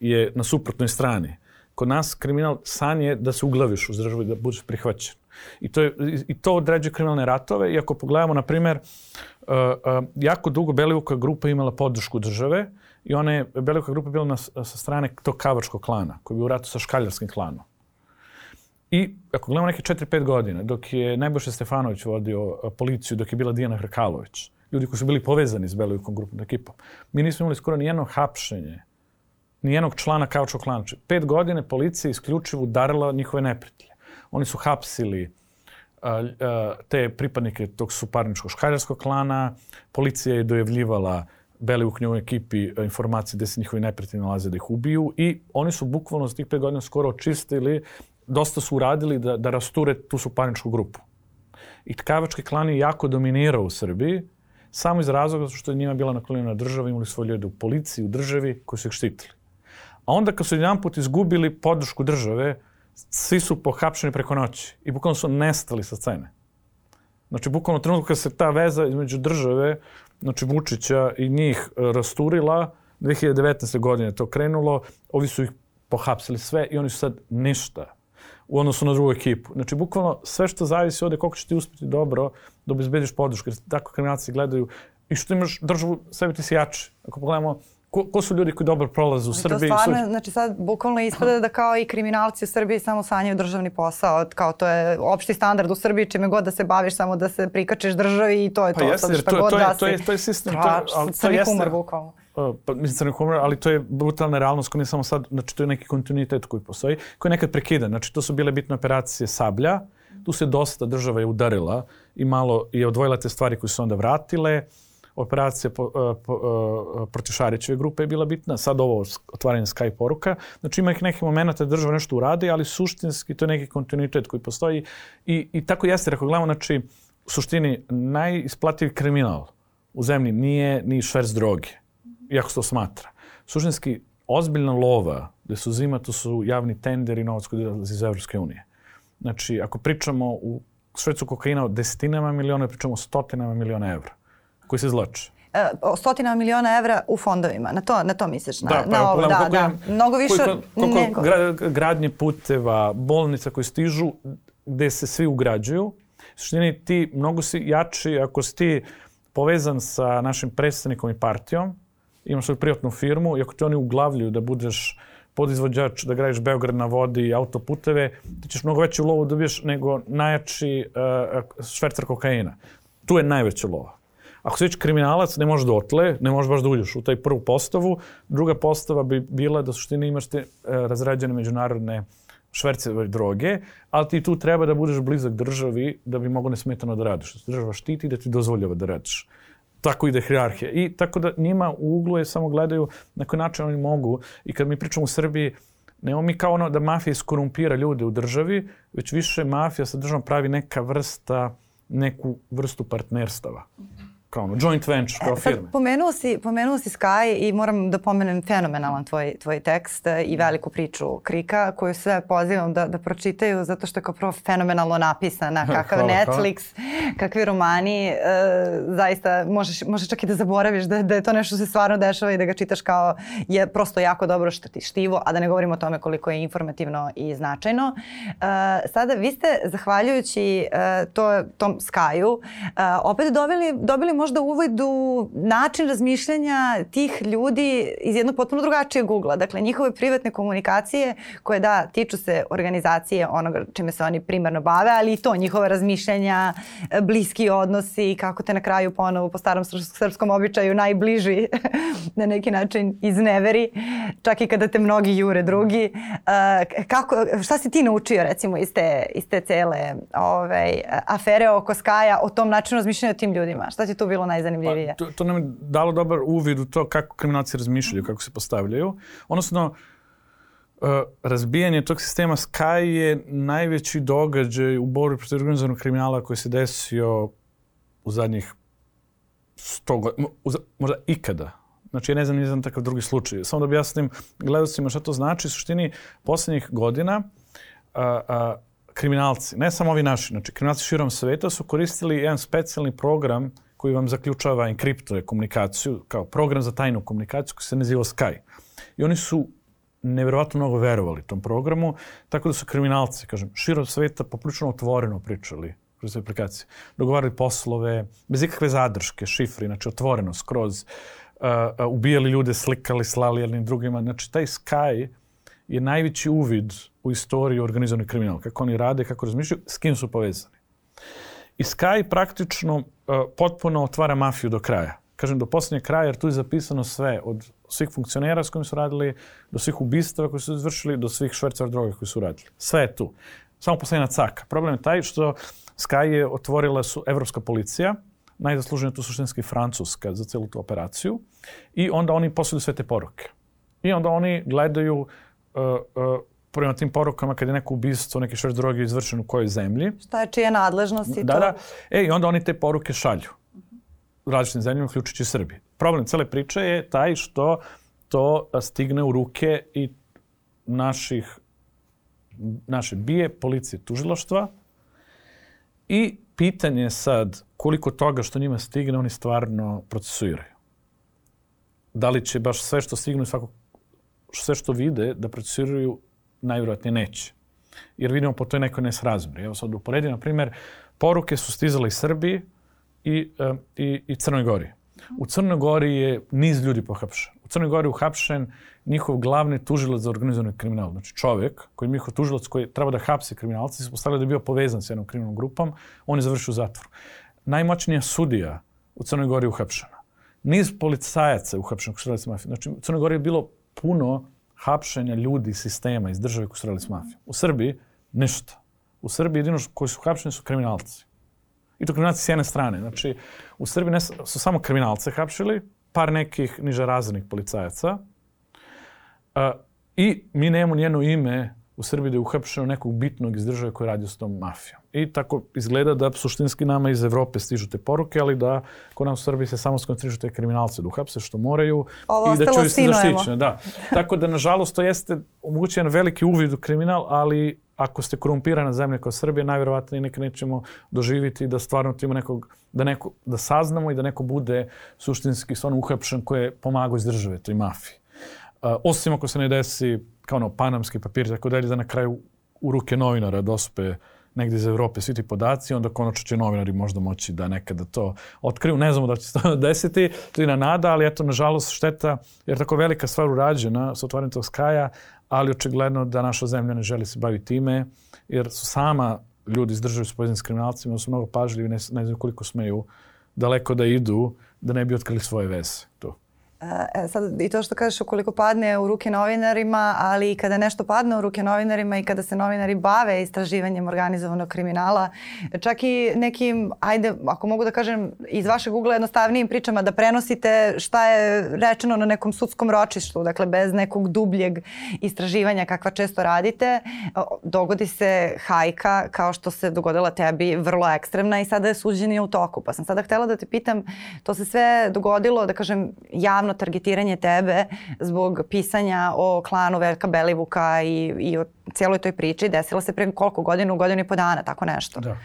je na suprotnoj strani. Kod nas kriminal san je da se uglaviš u državu i da budeš prihvaćen. I to, je, I to određuje kriminalne ratove. I ako pogledamo, na primer, uh, uh, jako dugo Belivuka grupa imala podršku države i ona je, Belivuka grupa bila na, sa strane tog kavačkog klana, koji je bio u ratu sa škaljarskim klanom. I ako gledamo neke 4-5 godine, dok je Najboše Stefanović vodio uh, policiju, dok je bila Dijana Hrkalović, ljudi koji su bili povezani s Belivukom grupom ekipom, mi nismo imali skoro nijedno hapšenje nijednog člana kaučog klana. Znači, pet godine policija isključivo udarila njihove neprijatelje. Oni su hapsili uh, uh, te pripadnike tog suparničkog škaljarskog klana, policija je dojavljivala Beli u ekipi informacije gde se njihovi neprijatelji nalaze da ih ubiju i oni su bukvalno za tih pet godina skoro očistili, dosta su uradili da, da rasture tu suparničku grupu. I Tkavački klan je jako dominirao u Srbiji, samo iz razloga što je njima bila naklonjena država, imali svoje ljude u policiji, u državi koji su ih štitili. A onda kad su jedan put izgubili podršku države, svi su pohapšeni preko noći i bukvalno su nestali sa scene. Znači, bukvalno trenutku kad se ta veza između države, znači Vučića i njih e, rasturila, 2019. godine to krenulo, ovi su ih pohapsili sve i oni su sad ništa u odnosu na drugu ekipu. Znači, bukvalno sve što zavisi ovde koliko će ti uspeti dobro da obezbediš podršku, jer tako kriminalci gledaju i što imaš državu, sebi ti si jači. Ako pogledamo Ko, ko su ljudi koji dobro prolaze u Srbiji? To stvarno, su... znači sad bukvalno ispada da kao i kriminalci u Srbiji samo sanjaju državni posao, kao to je opšti standard u Srbiji, čime god da se baviš, samo da se prikačeš državi i to je pa to. Jeste, sad šta to, god to, je, da. To je, to je sistem. To, ali, to jeste, humor bukvalno. Uh, pa, mislim crni humor, ali to je brutalna realnost koja nije samo sad, znači to je neki kontinuitet koji postoji, koji je nekad prekidan. Znači to su bile bitne operacije Sablja, tu se dosta država je udarila i malo je odvojila te stvari koje su onda vratile. Operacija po, uh, po, uh, protiv Šarićeve grupe je bila bitna, sad ovo otvaranje Skype poruka. Znači ima ih nekih momenta da država nešto uradi, ali suštinski to je neki kontinuitet koji postoji i, i tako jeste, ako gledamo, znači u suštini najisplativiji kriminal u zemlji nije ni šverc droge, iako se to smatra. Suštinski, ozbiljna lova gde se uzima, to su javni tender i novac koji dolazi iz Evropske unije. Znači, ako pričamo u švercu kokaina o desetinama miliona, pričamo o stotinama miliona evra koji se izlače e, o stotina miliona evra u fondovima. Na to, na to misliš? Na, da, pa, na ovo, da, da. da. Mnogo više koliko, koliko nego... gra, gradnje puteva, bolnica koje stižu, gde se svi ugrađuju. Suštini ti mnogo si jači ako si ti povezan sa našim predstavnikom i partijom, imaš svoju privatnu firmu i ako te oni uglavljuju da budeš podizvođač, da gradiš Beograd na vodi i autoputeve, ti ćeš mnogo veću lovu dobiješ nego najjači uh, švercer kokaina. Tu je najveća lova. Ako si već kriminalac, ne možeš dotle, ne možeš baš da uđeš u taj prvu postavu. Druga postava bi bila da suštini imaš te uh, razrađene međunarodne šverce droge, ali ti tu treba da budeš blizak državi da bi mogo nesmetano da radiš. Da država štiti da ti dozvoljava da radiš tako ide hierarhija. I tako da njima u uglu je samo gledaju na koji način oni mogu. I kad mi pričamo u Srbiji, nemo mi kao ono da mafija iskorumpira ljude u državi, već više mafija sa državom pravi neka vrsta, neku vrstu partnerstava. Mm -hmm kao ono, joint venture, kao e, firme. Pomenuo si, pomenuo si Sky i moram da pomenem fenomenalan tvoj, tvoj tekst i veliku priču Krika, koju sve pozivam da, da pročitaju zato što je kao prvo fenomenalno napisana, kakav hvala, Netflix, hvala. kakvi romani, e, zaista možeš, možeš čak i da zaboraviš da, da je to nešto se stvarno dešava i da ga čitaš kao je prosto jako dobro što ti štivo, a da ne govorimo o tome koliko je informativno i značajno. E, sada, vi ste, zahvaljujući e, to, tom Skyu, e, opet dobili, dobili možda uvid u način razmišljanja tih ljudi iz jednog potpuno drugačijeg ugla. Dakle, njihove privatne komunikacije koje da tiču se organizacije onoga čime se oni primarno bave, ali i to njihove razmišljanja, bliski odnosi, kako te na kraju ponovo po starom srpskom običaju najbliži na neki način izneveri, čak i kada te mnogi jure drugi. Kako, šta si ti naučio recimo iz te, iz te cele ovaj, afere oko Skaja o tom načinu razmišljanja o tim ljudima? Šta ti tu bilo najzanimljivije. Pa, to, to nam je dalo dobar uvid u to kako kriminalci razmišljaju, kako se postavljaju. Odnosno, uh, razbijanje tog sistema Sky je najveći događaj u borbi protiv organizovanog kriminala koji se desio u zadnjih 100 godina, možda ikada. Znači, ja ne znam, nisam takav drugi slučaj. Samo da objasnim gledalcima šta to znači. U suštini, poslednjih godina a, a, kriminalci, ne samo ovi naši, znači kriminalci širom sveta su koristili jedan specijalni program koji vam zaključava enkriptuje komunikaciju kao program za tajnu komunikaciju koji se naziva Sky. I oni su neverovatno mnogo verovali tom programu, tako da su kriminalci, kažem, širom sveta poprilično otvoreno pričali kroz aplikacije. Dogovarali poslove, bez ikakve zadrške, šifri, znači otvoreno, skroz. Uh, uh, ubijali ljude, slikali, slali jednim drugima. Znači, taj Sky je najveći uvid u istoriju organizovanih kriminala. Kako oni rade, kako razmišljaju, s kim su povezani. I Sky praktično uh, potpuno otvara mafiju do kraja. Kažem do poslednjeg kraja jer tu je zapisano sve od svih funkcionera s kojim su radili, do svih ubistava koji su izvršili, do svih švercera droga koji su radili. Sve je tu. Samo poslednja caka. Problem je taj što Sky je otvorila su evropska policija, najzasluženija tu suštinski Francuska za celu tu operaciju i onda oni posljeduju sve te poruke. I onda oni gledaju uh, uh, prema tim porukama kad je neko ubistvo, neki šverc droge izvršen u kojoj zemlji. Šta je čija nadležnost i da, to? Da, E, i onda oni te poruke šalju u različitim zemljama, uključujući Srbiji. Problem cele priče je taj što to stigne u ruke i naših, naše bije, policije, tužiloštva i pitanje je sad koliko toga što njima stigne oni stvarno procesuiraju. Da li će baš sve što stigne svako sve što vide da procesuiraju najvjerojatnije neće. Jer vidimo po toj nekoj nesrazmeri. Evo sad uporedi, na primjer, poruke su stizale iz Srbiji i, uh, i, i Crnoj Gori. U Crnoj Gori je niz ljudi pohapšen. U Crnoj Gori je uhapšen njihov glavni tužilac za organizovani kriminal. Znači čovjek koji je njihov tužilac koji treba da hapsi kriminalci, se postavlja da je bio povezan s jednom kriminalnom grupom, on je završio u zatvoru. Najmoćnija sudija u Crnoj Gori je uhapšena. Niz policajaca je uhapšen u Crnoj mafije. Znači u Crnoj Gori je bilo puno hapšenja ljudi iz sistema, iz države koji su radili s mafijom. U Srbiji ništa. U Srbiji jedino koji su hapšeni su kriminalci. I to kriminalci s jedne strane. Znači, u Srbiji ne, su samo kriminalce hapšili, par nekih nižerazrednih policajaca. Uh, I mi nemamo njeno ime u Srbiji da je uhapšeno nekog bitnog iz države koji radi s tom mafijom. I tako izgleda da suštinski nama iz Evrope stižu te poruke, ali da kod nas u Srbiji se samo skoncentrišu te kriminalce da uhapse što moraju Ovo i da će se zaštićene. Da. Tako da, nažalost, to jeste omogućen veliki uvid u kriminal, ali ako ste korumpirana zemlja kao Srbija, najverovatnije nekad nećemo doživiti da stvarno ima nekog, da, neko, da saznamo i da neko bude suštinski stvarno uhapšen koji je pomagao iz države, toj mafiji. Uh, osim ako se ne desi kao ono panamski papir tako dalje, da na kraju u ruke novinara dospe negdje iz Evrope svi ti podaci, onda konačno će novinari možda moći da nekada to otkriju. Ne znamo da će se to desiti, to je na nada, ali eto, nažalost, šteta, jer tako velika stvar urađena sa otvaranjem tog skaja, ali očigledno da naša zemlja ne želi se baviti time, jer su sama ljudi iz države s povezanim s kriminalcima, su mnogo pažljivi, ne, ne znam koliko smeju daleko da idu, da ne bi otkrili svoje veze. To. E, sad i to što kažeš ukoliko padne u ruke novinarima, ali i kada nešto padne u ruke novinarima i kada se novinari bave istraživanjem organizovanog kriminala, čak i nekim, ajde, ako mogu da kažem, iz vašeg ugla jednostavnijim pričama da prenosite šta je rečeno na nekom sudskom ročištu, dakle bez nekog dubljeg istraživanja kakva često radite, dogodi se hajka kao što se dogodila tebi, vrlo ekstremna i sada je suđenje u toku. Pa sam sada htela da te pitam, to se sve dogodilo, da kažem, javno targetiranje tebe zbog pisanja o klanu Veljka Belivuka i, i o cijeloj toj priči desilo se pre koliko godina, u godinu i po dana, tako nešto. Da. E,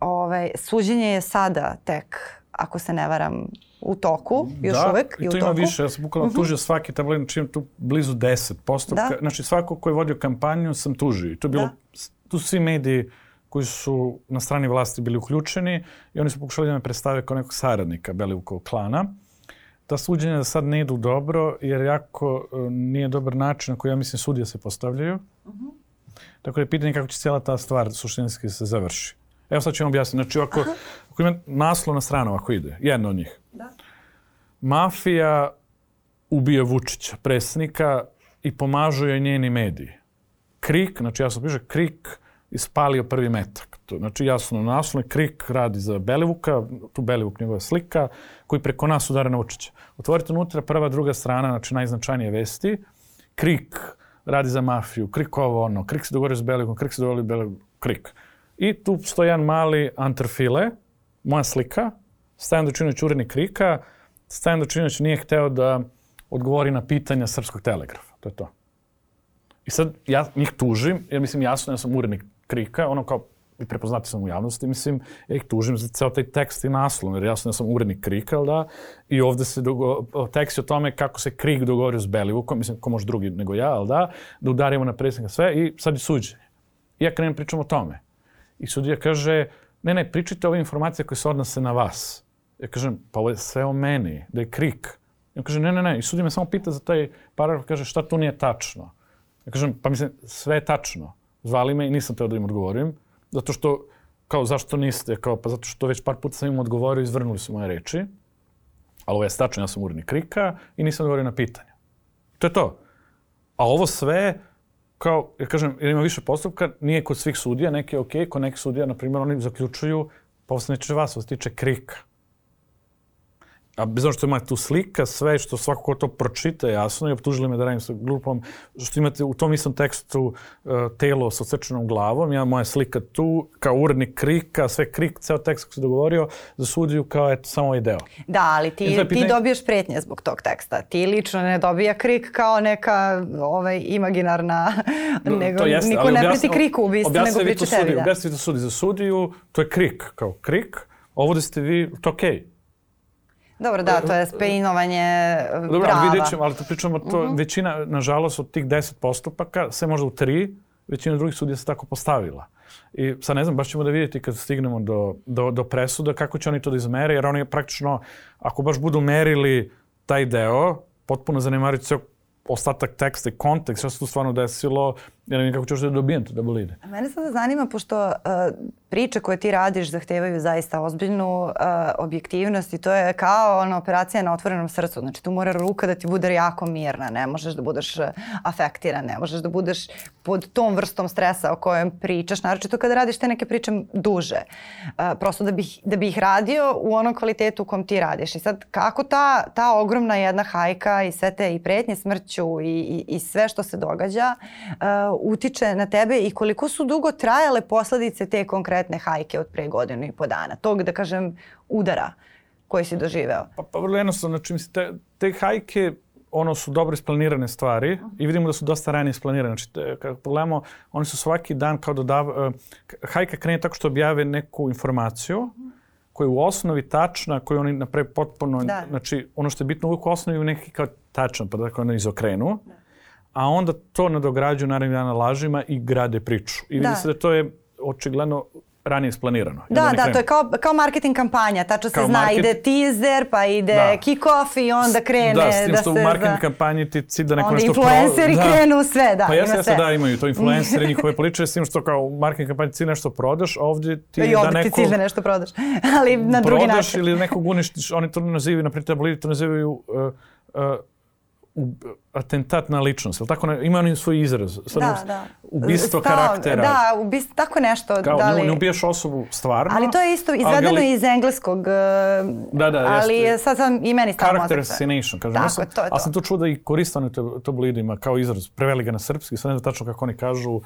ovaj, suđenje je sada tek, ako se ne varam, u toku, još da, uvek. i to ima toku. više. Ja sam bukvalno uh -huh. tužio svaki tabloid, čim tu blizu 10 postupka. Da. Znači svako ko je vodio kampanju sam tužio. I to je bilo, Da. tu svi mediji koji su na strani vlasti bili uključeni i oni su pokušali da me predstave kao nekog saradnika Belivukov klana. Ta suđenja da sad ne idu dobro, jer jako e, nije dobar način na koji, ja mislim, sudije se postavljaju. Tako da je pitanje kako će cijela ta stvar suštinski se završi. Evo sad ću vam objasniti. Znači, ako, ako ima naslov na stranu, ako ide, jedno od njih. Da. Mafija ubije Vučića, predsjednika, i pomažu joj njeni mediji. Krik, znači jasno piše, Krik ispalio prvi metak. To, znači jasno naslov, Krik radi za Belivuka, tu Belivuk njegova slika, koji preko nas udara na Vučića. Otvorite unutra prva, druga strana, znači najznačajnije vesti. Krik radi za mafiju, Krik ovo ono, Krik se dogovorio s Belivukom, Krik se dogovorio s Belivukom, Krik. I tu stoji jedan mali antrfile, moja slika, Stajan Dočinović urednik Krika, Stajan Dočinović nije hteo da odgovori na pitanja Srpskog telegrafa. To je to. I sad ja njih tužim, jer mislim jasno ja sam urednik Krika, ono kao i prepoznati sam u javnosti, mislim, ja ih tužim za ceo taj tekst i naslov, jer jasno ja sam urednik Krika, jel da? I ovde se dogo, tekst je o tome kako se Krik dogovorio s Belivukom, mislim, ko može drugi nego ja, jel da? Da udarimo na predsjednika sve i sad je suđenje. I ja krenem pričam o tome. I sudija kaže, ne, ne, pričajte ove informacije koje se odnose na vas. Ja kažem, pa ovo je sve o meni, da je Krik. Ja kaže, ne, ne, ne. I sudija me samo pita za taj paragraf, kaže, šta tu nije tačno? Ja kažem, pa mislim, sve je tačno. Zvali me i nisam teo da im odgovorim, zato što, kao, zašto niste? Kao, pa zato što već par puta sam im odgovorio, izvrnuli su moje reči. Ali ovo je tačno, ja sam urednik Krika i nisam odgovorio na pitanja. To je to. A ovo sve, kao, ja kažem, jer ima više postupka, nije kod svih sudija, neki je okej, okay, kod nekih sudija, na primjer, oni zaključuju, pa ovo se ne vas, ovo se tiče Krika. A bez ono što ima tu slika, sve što svako ko to pročita jasno i optužili me da radim sa grupom, što imate u tom istom tekstu uh, telo sa odsečenom glavom, ja moja slika tu, kao urednik krika, sve krik, ceo tekst koji se dogovorio za sudiju kao eto samo ovaj deo. Da, ali ti, I sad ti pitanje- dobiješ pretnje zbog tog teksta. Ti lično ne dobija krik kao neka ovaj, imaginarna, nego To jeste, niko ali ne objasni- preti kriku u bistvu, nego priče tebi. Da. Objasnite to sudiju. Za sudiju to je krik, kao krik. Ovo da ste vi, to okej. Dobro, da, to je speinovanje Dobro, prava. ali vidjet ćemo, ali to pričamo, to, većina, nažalost, od tih deset postupaka, sve možda u tri, većina drugih sudija se tako postavila. I sad ne znam, baš ćemo da vidjeti kad stignemo do, do, do presuda kako će oni to da izmere, jer oni praktično, ako baš budu merili taj deo, potpuno zanemarujući ceo ostatak teksta i kontekst, šta se tu stvarno desilo, Ja ne kako ćeš da dobijem to da bolide. A mene sada zanima, pošto uh, priče koje ti radiš zahtevaju zaista ozbiljnu uh, objektivnost i to je kao ona operacija na otvorenom srcu. Znači tu mora ruka da ti bude jako mirna, ne možeš da budeš uh, afektiran, ne možeš da budeš pod tom vrstom stresa o kojem pričaš, naročito kada radiš te neke priče duže. Uh, prosto da bih, da bih ih radio u onom kvalitetu u kom ti radiš. I sad kako ta, ta ogromna jedna hajka i sve te i pretnje smrću i, i, i sve što se događa uh, utiče na tebe i koliko su dugo trajale posledice te konkretne hajke od pre godinu i po dana, tog da kažem udara koji si doživeo? Pa, pa vrlo jednostavno, znači mislim, te, te hajke ono su dobro isplanirane stvari i vidimo da su dosta ranije isplanirane. Znači, kada pogledamo, oni su svaki dan kao dodav... Uh, hajka krene tako što objave neku informaciju koja je u osnovi tačna, koju oni naprave potpuno... Da. Znači, ono što je bitno uvijek u osnovi neki kao tačan, pa da ono izokrenu. Da a onda to nadograđuju naravno dana lažima i grade priču. I vidi da. se da to je očigledno ranije isplanirano. Da, da, to je kao, kao marketing kampanja, tačno se zna, market... ide teaser, pa ide da. kick-off i onda krene da, s tim da što se... u marketing za... kampanji ti cilj da neko onda nešto... Onda influenceri pro... da. krenu sve, da, pa jeste, jeste, da, imaju to influenceri, njihove poliče, s tim što kao u marketing kampanji cilj nešto prodaš, ovdje ti I ovdje da neko... ti cilj da nešto prodaš, ali na drugi način. Prodaš ili nekog uništiš, oni to nazivaju, na primjer, to nazivaju uh, uh, atentat na ličnost, ili tako? Ima oni svoj izraz. Sad da, da. Ubistvo Stav, karaktera. Da, ubistvo, tako nešto. Kao, da li... ne, ne ubiješ osobu stvarno. Ali to je isto izvedeno li... iz engleskog. Da, da, ali jeste. sad sam i meni stavno Character assassination. Kažem. Tako, sam, to je to. Ali sam to čuo da i koristano to bolidima kao izraz. Preveli ga na srpski, sad ne znam tačno kako oni kažu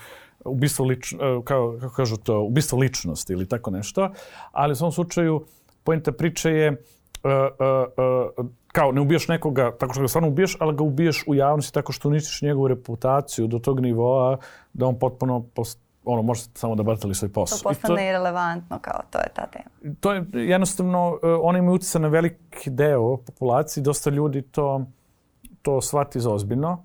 ubistvo lič, e, kao, kako kažu to, ubistvo ličnosti ili tako nešto. Ali u svom slučaju, pojenta priče je uh, uh, uh, kao ne ubijaš nekoga tako što ga stvarno ubiješ, ali ga ubiješ u javnosti tako što uništiš njegovu reputaciju do tog nivoa da on potpuno post, ono, može samo da batali svoj posao. To postane to, irelevantno, kao to je ta tema. To je jednostavno, uh, oni imaju utjecaj na veliki deo populacije, dosta ljudi to, to shvati za ozbiljno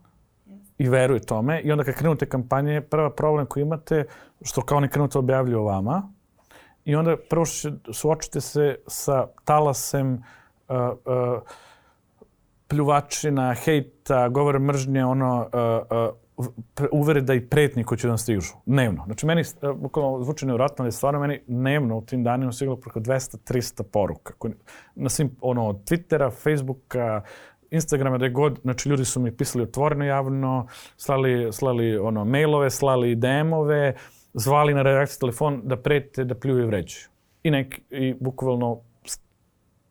i veruje tome. I onda kad krenu te kampanje, prva problem koji imate, što kao oni krenu to objavljuju o vama, i onda prvo što suočite se sa talasem uh, uh, pljuvačina, hejta, govore mržnje, ono, uh, uh, uvereda i pretnji koji će da stižu. Dnevno. Znači, meni, uh, bukvalno zvuči nevjerojatno, ali stvarno meni dnevno u tim danima stiglo preko 200-300 poruka. Koji, na svim, ono, Twittera, Facebooka, Instagrama, da god, znači ljudi su mi pisali otvoreno javno, slali, slali ono, mailove, slali DM-ove, zvali na redakciju telefon da prete, da pljuju i vređuju. I, nek, i bukvalno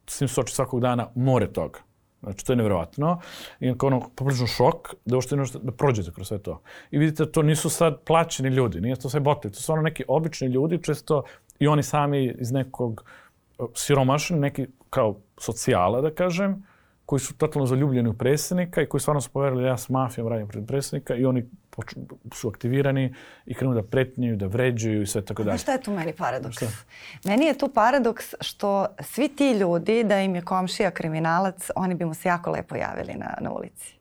s tim soči svakog dana more toga. Znači, to je nevjerovatno. I kao ono, poprilično šok da uopšte nešto, da prođete kroz sve to. I vidite, to nisu sad plaćeni ljudi, nije to sve bote. To su ono neki obični ljudi, često i oni sami iz nekog siromašni, neki kao socijala, da kažem, koji su totalno zaljubljeni u predsjednika i koji stvarno su poverili ja s mafijom radim pred predsjednika i oni su aktivirani i krenu da pretnjuju, da vređuju i sve tako dalje. Šta je tu meni paradoks? Šta? Meni je tu paradoks što svi ti ljudi, da im je komšija kriminalac, oni bi mu se jako lepo javili na, na ulici.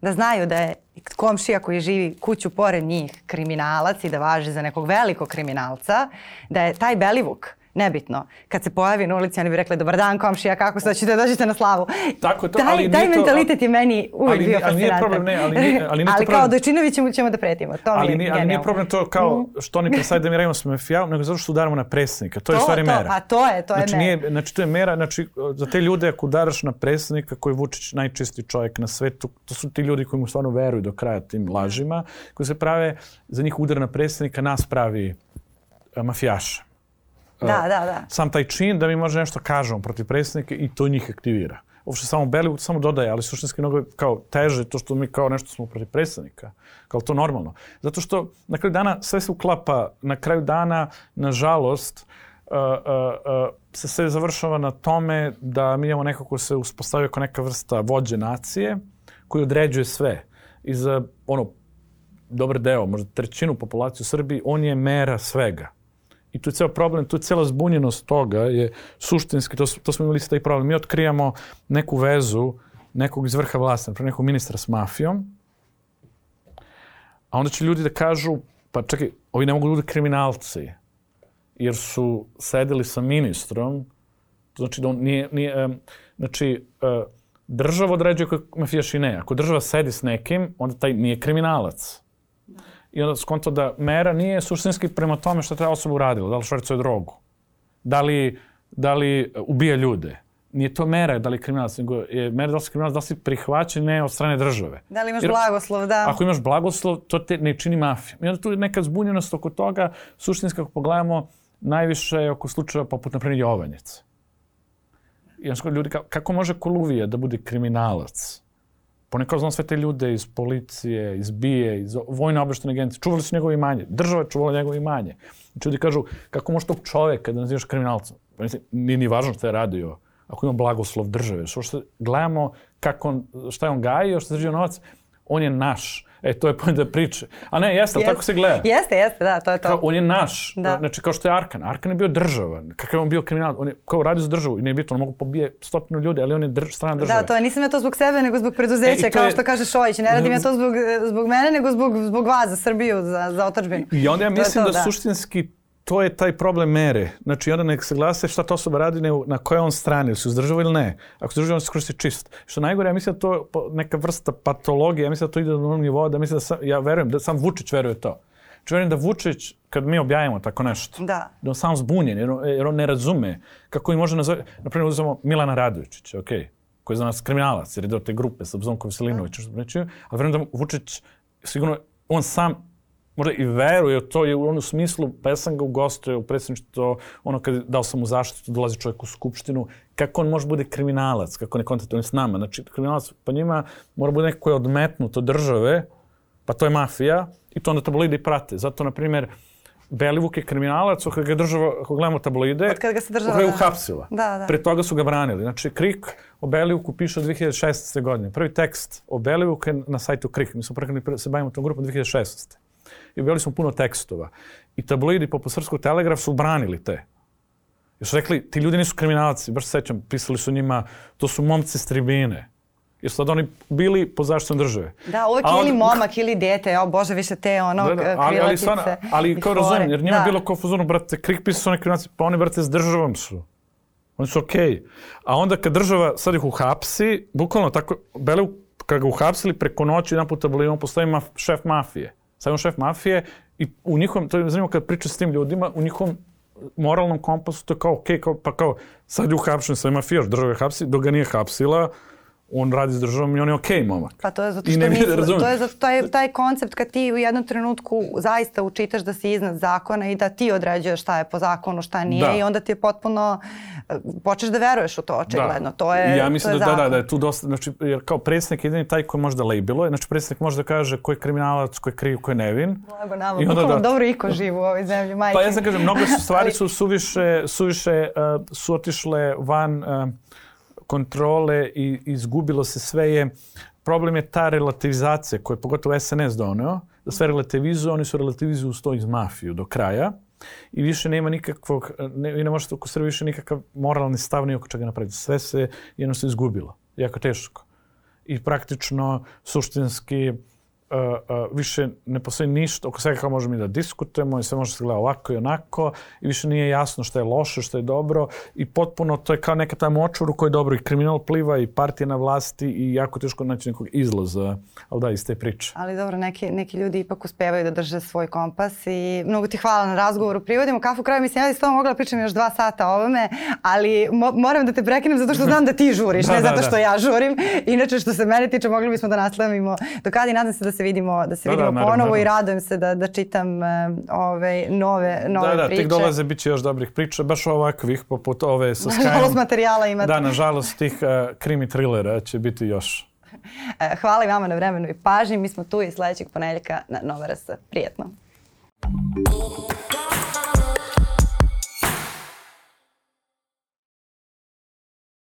Da znaju da je komšija koji živi kuću pored njih kriminalac i da važi za nekog velikog kriminalca, da je taj Belivuk nebitno. Kad se pojavi na ulici, oni bi rekli, dobar dan komšija, kako se hoćete da dođete na slavu. Tako je to, taj, ali taj mentalitet to, je meni uvijek ali, bio fascinantan. Ali nije problem, ne, ali nije, ali nije ali problem. kao Dojčinović ćemo, ćemo da pretimo. To ali, mi je ali nije problem to kao mm. što oni predstavljaju da mi radimo s mafijom, nego zato što udaramo na predsjednika. To, to je stvari to, mera. A to je, to je znači, mera. Nije, znači, to je mera, znači, za te ljude ako udaraš na predsjednika koji je Vučić najčisti čovjek na svetu, to su ti ljudi koji mu stvarno veruju do kraja tim lažima, koji se prave, za njih udar na predsjednika nas pravi mafijaša. Da, da, da. Sam taj čin da mi može nešto kažemo protiv predsjednika i to njih aktivira. Uopšte samo Belivuk samo dodaje, ali suštinski mnogo kao teže to što mi kao nešto smo protiv predsjednika. Kao to normalno. Zato što na kraju dana sve se uklapa, na kraju dana, nažalost, uh, uh, uh, se sve završava na tome da mi imamo neko ko se uspostavio kao neka vrsta vođe nacije koji određuje sve. I za ono, dobar deo, možda trećinu populacije u Srbiji, on je mera svega. I tu je ceo problem, tu je cela zbunjenost toga, je suštinski, to, to smo imali taj problem. Mi otkrijamo neku vezu nekog iz vrha vlasti, naprej nekog ministra s mafijom, a onda će ljudi da kažu, pa čekaj, ovi ne mogu ljudi kriminalci, jer su sedeli sa ministrom, znači da on nije, nije um, znači, uh, država određuje koji mafijaš i ne. Ako država sedi s nekim, onda taj nije kriminalac. I onda skonto da mera nije suštinski prema tome šta ta osoba uradila, da li švercuje drogu, da li, da li ubija ljude. Nije to mera da li kriminalac, nego je mera da li si kriminalac, da li si prihvaćen ne od strane države. Da li imaš Jer- blagoslov, da. Ako imaš blagoslov, to te ne čini mafijom. I onda tu je neka zbunjenost oko toga, suštinski ako pogledamo, najviše je oko slučaja poput, na primjer, Jovanjice. I onda ljudi, ka- kako može Koluvija da bude kriminalac? Ponekad znam sve te ljude iz policije, iz BIE, iz vojne obeštene agencije. Čuvali su njegovo imanje. Država je čuvala njegovo imanje. Znači ljudi kažu, kako može tog čoveka da nazivaš kriminalcem? Pa mislim, nije ni važno šta je radio. Ako ima blagoslov države. Što što gledamo kako on, šta je on gajio, što je držio novac, on je naš. E, to je pojenta priče. A ne, jeste, ali tako se gleda. Jeste, jeste, da, to je to. Kao, on je naš. Da. Znači, kao što je Arkan. Arkan je bio država. Kakav je on bio kriminal? On je kao radio za državu i ne je bitno, on mogu pobije stotinu ljudi, ali on je drž, strana države. Da, to je, nisam ja to zbog sebe, nego zbog preduzeća, E, to kao je- što kaže Šojić. Ne radim ja to zbog, zbog mene, nego zbog, zbog vas, za Srbiju, za, za otačbinu. I onda ja To mislim to, da, suštinski to je taj problem mere. Znači, onda nek se glase šta ta osoba radi, ne, na kojoj on strani, ili se uzdržava ili ne. Ako se uzdržava, on se koristi čist. Što najgore, ja mislim da to neka vrsta patologije, ja mislim da to ide do onog nivoa, da mislim da sam, ja verujem, da sam Vučić veruje to. Znači, verujem da Vučić, kad mi objavimo tako nešto, Da. da on sam zbunjen, jer on, jer on ne razume kako i može nazvati, na primjer uzmemo Milana Radovičića, ok, koji je za nas kriminalac, jer je deo te grupe sa Bzonkom Veselinovićem, što pričaju, ali verujem da Vučić, sigurno, on sam možda i veruje u to je u onom smislu, pa ja sam ga ugostio u predsjedništvo, ono kad dao sam mu zaštitu, dolazi čovjek u skupštinu, kako on može bude kriminalac, kako ne kontakt, on je s nama. Znači, kriminalac pa njima mora bude neko koji je odmetnut od države, pa to je mafija, i to onda tabloidi i prate. Zato, na primjer, Belivuk je kriminalac, ako ga država, ako gledamo tabloide, Od kad ga se država- je uhapsila. Da, da. Pre toga su ga branili. Znači, Krik o Belivuku piše od 2016. godine. Prvi tekst o Belivuku je na sajtu Krik. Mi smo prekrenuli, se bavimo tom grupom 2016. I objavili smo puno tekstova. I tabloidi poput Srpskog telegraf su branili te. Jer su rekli, ti ljudi nisu kriminalci, baš se sećam, pisali su njima, to su momci s tribine. Jer su sad oni bili pod zaštitom države. Da, uvek A ili momak ili dete, o bože, više te ono Da, da, ali, ali, stvarno, ali kao razumijem, jer njima Da. bilo kao u fazonu, brate, krik pisao su oni kriminalci, pa oni, brate, s državom su. Oni su okej. A onda kad država sad ih uhapsi, bukvalno tako, Bele, kad ga uhapsili preko noći, jedan puta bili, on postoji maf, šef mafije. Sad on šef mafije i u njihovom, to je zanimljivo kad priča s tim ljudima, u njihovom moralnom kompasu to je kao okej, kao, pa kao sad je uhapšen, sad je mafijaš, država je hapsi, dok ga nije hapsila, on radi s državom i on je okej momak. Pa to je zato što misle, razumem. to je zato taj, taj koncept kad ti u jednom trenutku zaista učitaš da si iznad zakona i da ti određuješ šta je po zakonu, šta nije Da. i onda ti je potpuno, eh, počeš da veruješ u to očigledno. To je, ja mislim to je da, da, da, zakon. da je tu dosta, znači, jer kao predsjednik je jedini taj koji može da labeluje, znači predsjednik može da kaže ko je kriminalac, ko je kriv, ko je nevin. Blago nama, I onda da- dobro iko živ u ovoj zemlji, majke. Pa ja sam kažem, mnogo su stvari su suviše, suviše uh, su otišle van uh, kontrole i izgubilo se sve je, problem je ta relativizacija koju je pogotovo SNS doneo, da sve relativizuju, oni su relativizuju uz to iz mafiju do kraja i više nema nikakvog, ne, ne možete oko Srbije više nikakav moralni stav ni oko čega napraviti. Sve se jednostavno izgubilo. Jako teško. I praktično, suštinski, više ne postoji ništa, oko svega kao možemo i da diskutujemo i sve može se gleda ovako i onako i više nije jasno šta je loše, šta je dobro i potpuno to je kao neka ta močvar u kojoj je dobro i kriminal pliva i partija na vlasti i jako teško naći nekog izlaza, ali da, iz te priče. Ali dobro, neki, neki ljudi ipak uspevaju da drže svoj kompas i mnogo ti hvala na razgovoru. Privodimo kafu kraju, mislim, ja bi s tobom mogla da pričam još dva sata o ovome, ali mo moram da te prekinem zato što znam da ti žuriš, Da, ne da, zato da. što ja žurim. Inače, što se mene tiče, mogli bismo da nastavimo do kada i nadam se da se vidimo, da se Da, da, vidimo naravno, ponovo i naravno. radujem se da, da čitam e, ove nove, nove Da, da, priče. tek dolaze, bit će još dobrih priča, baš ovakvih, poput ove sa Nažalost, Skyom. materijala imate. Da, nažalost, tih uh, krimi trilera će biti još. E, Hvala i vama na vremenu i pažnji. Mi smo tu i sledećeg ponedjeljka na Nova RS. Prijetno. Thank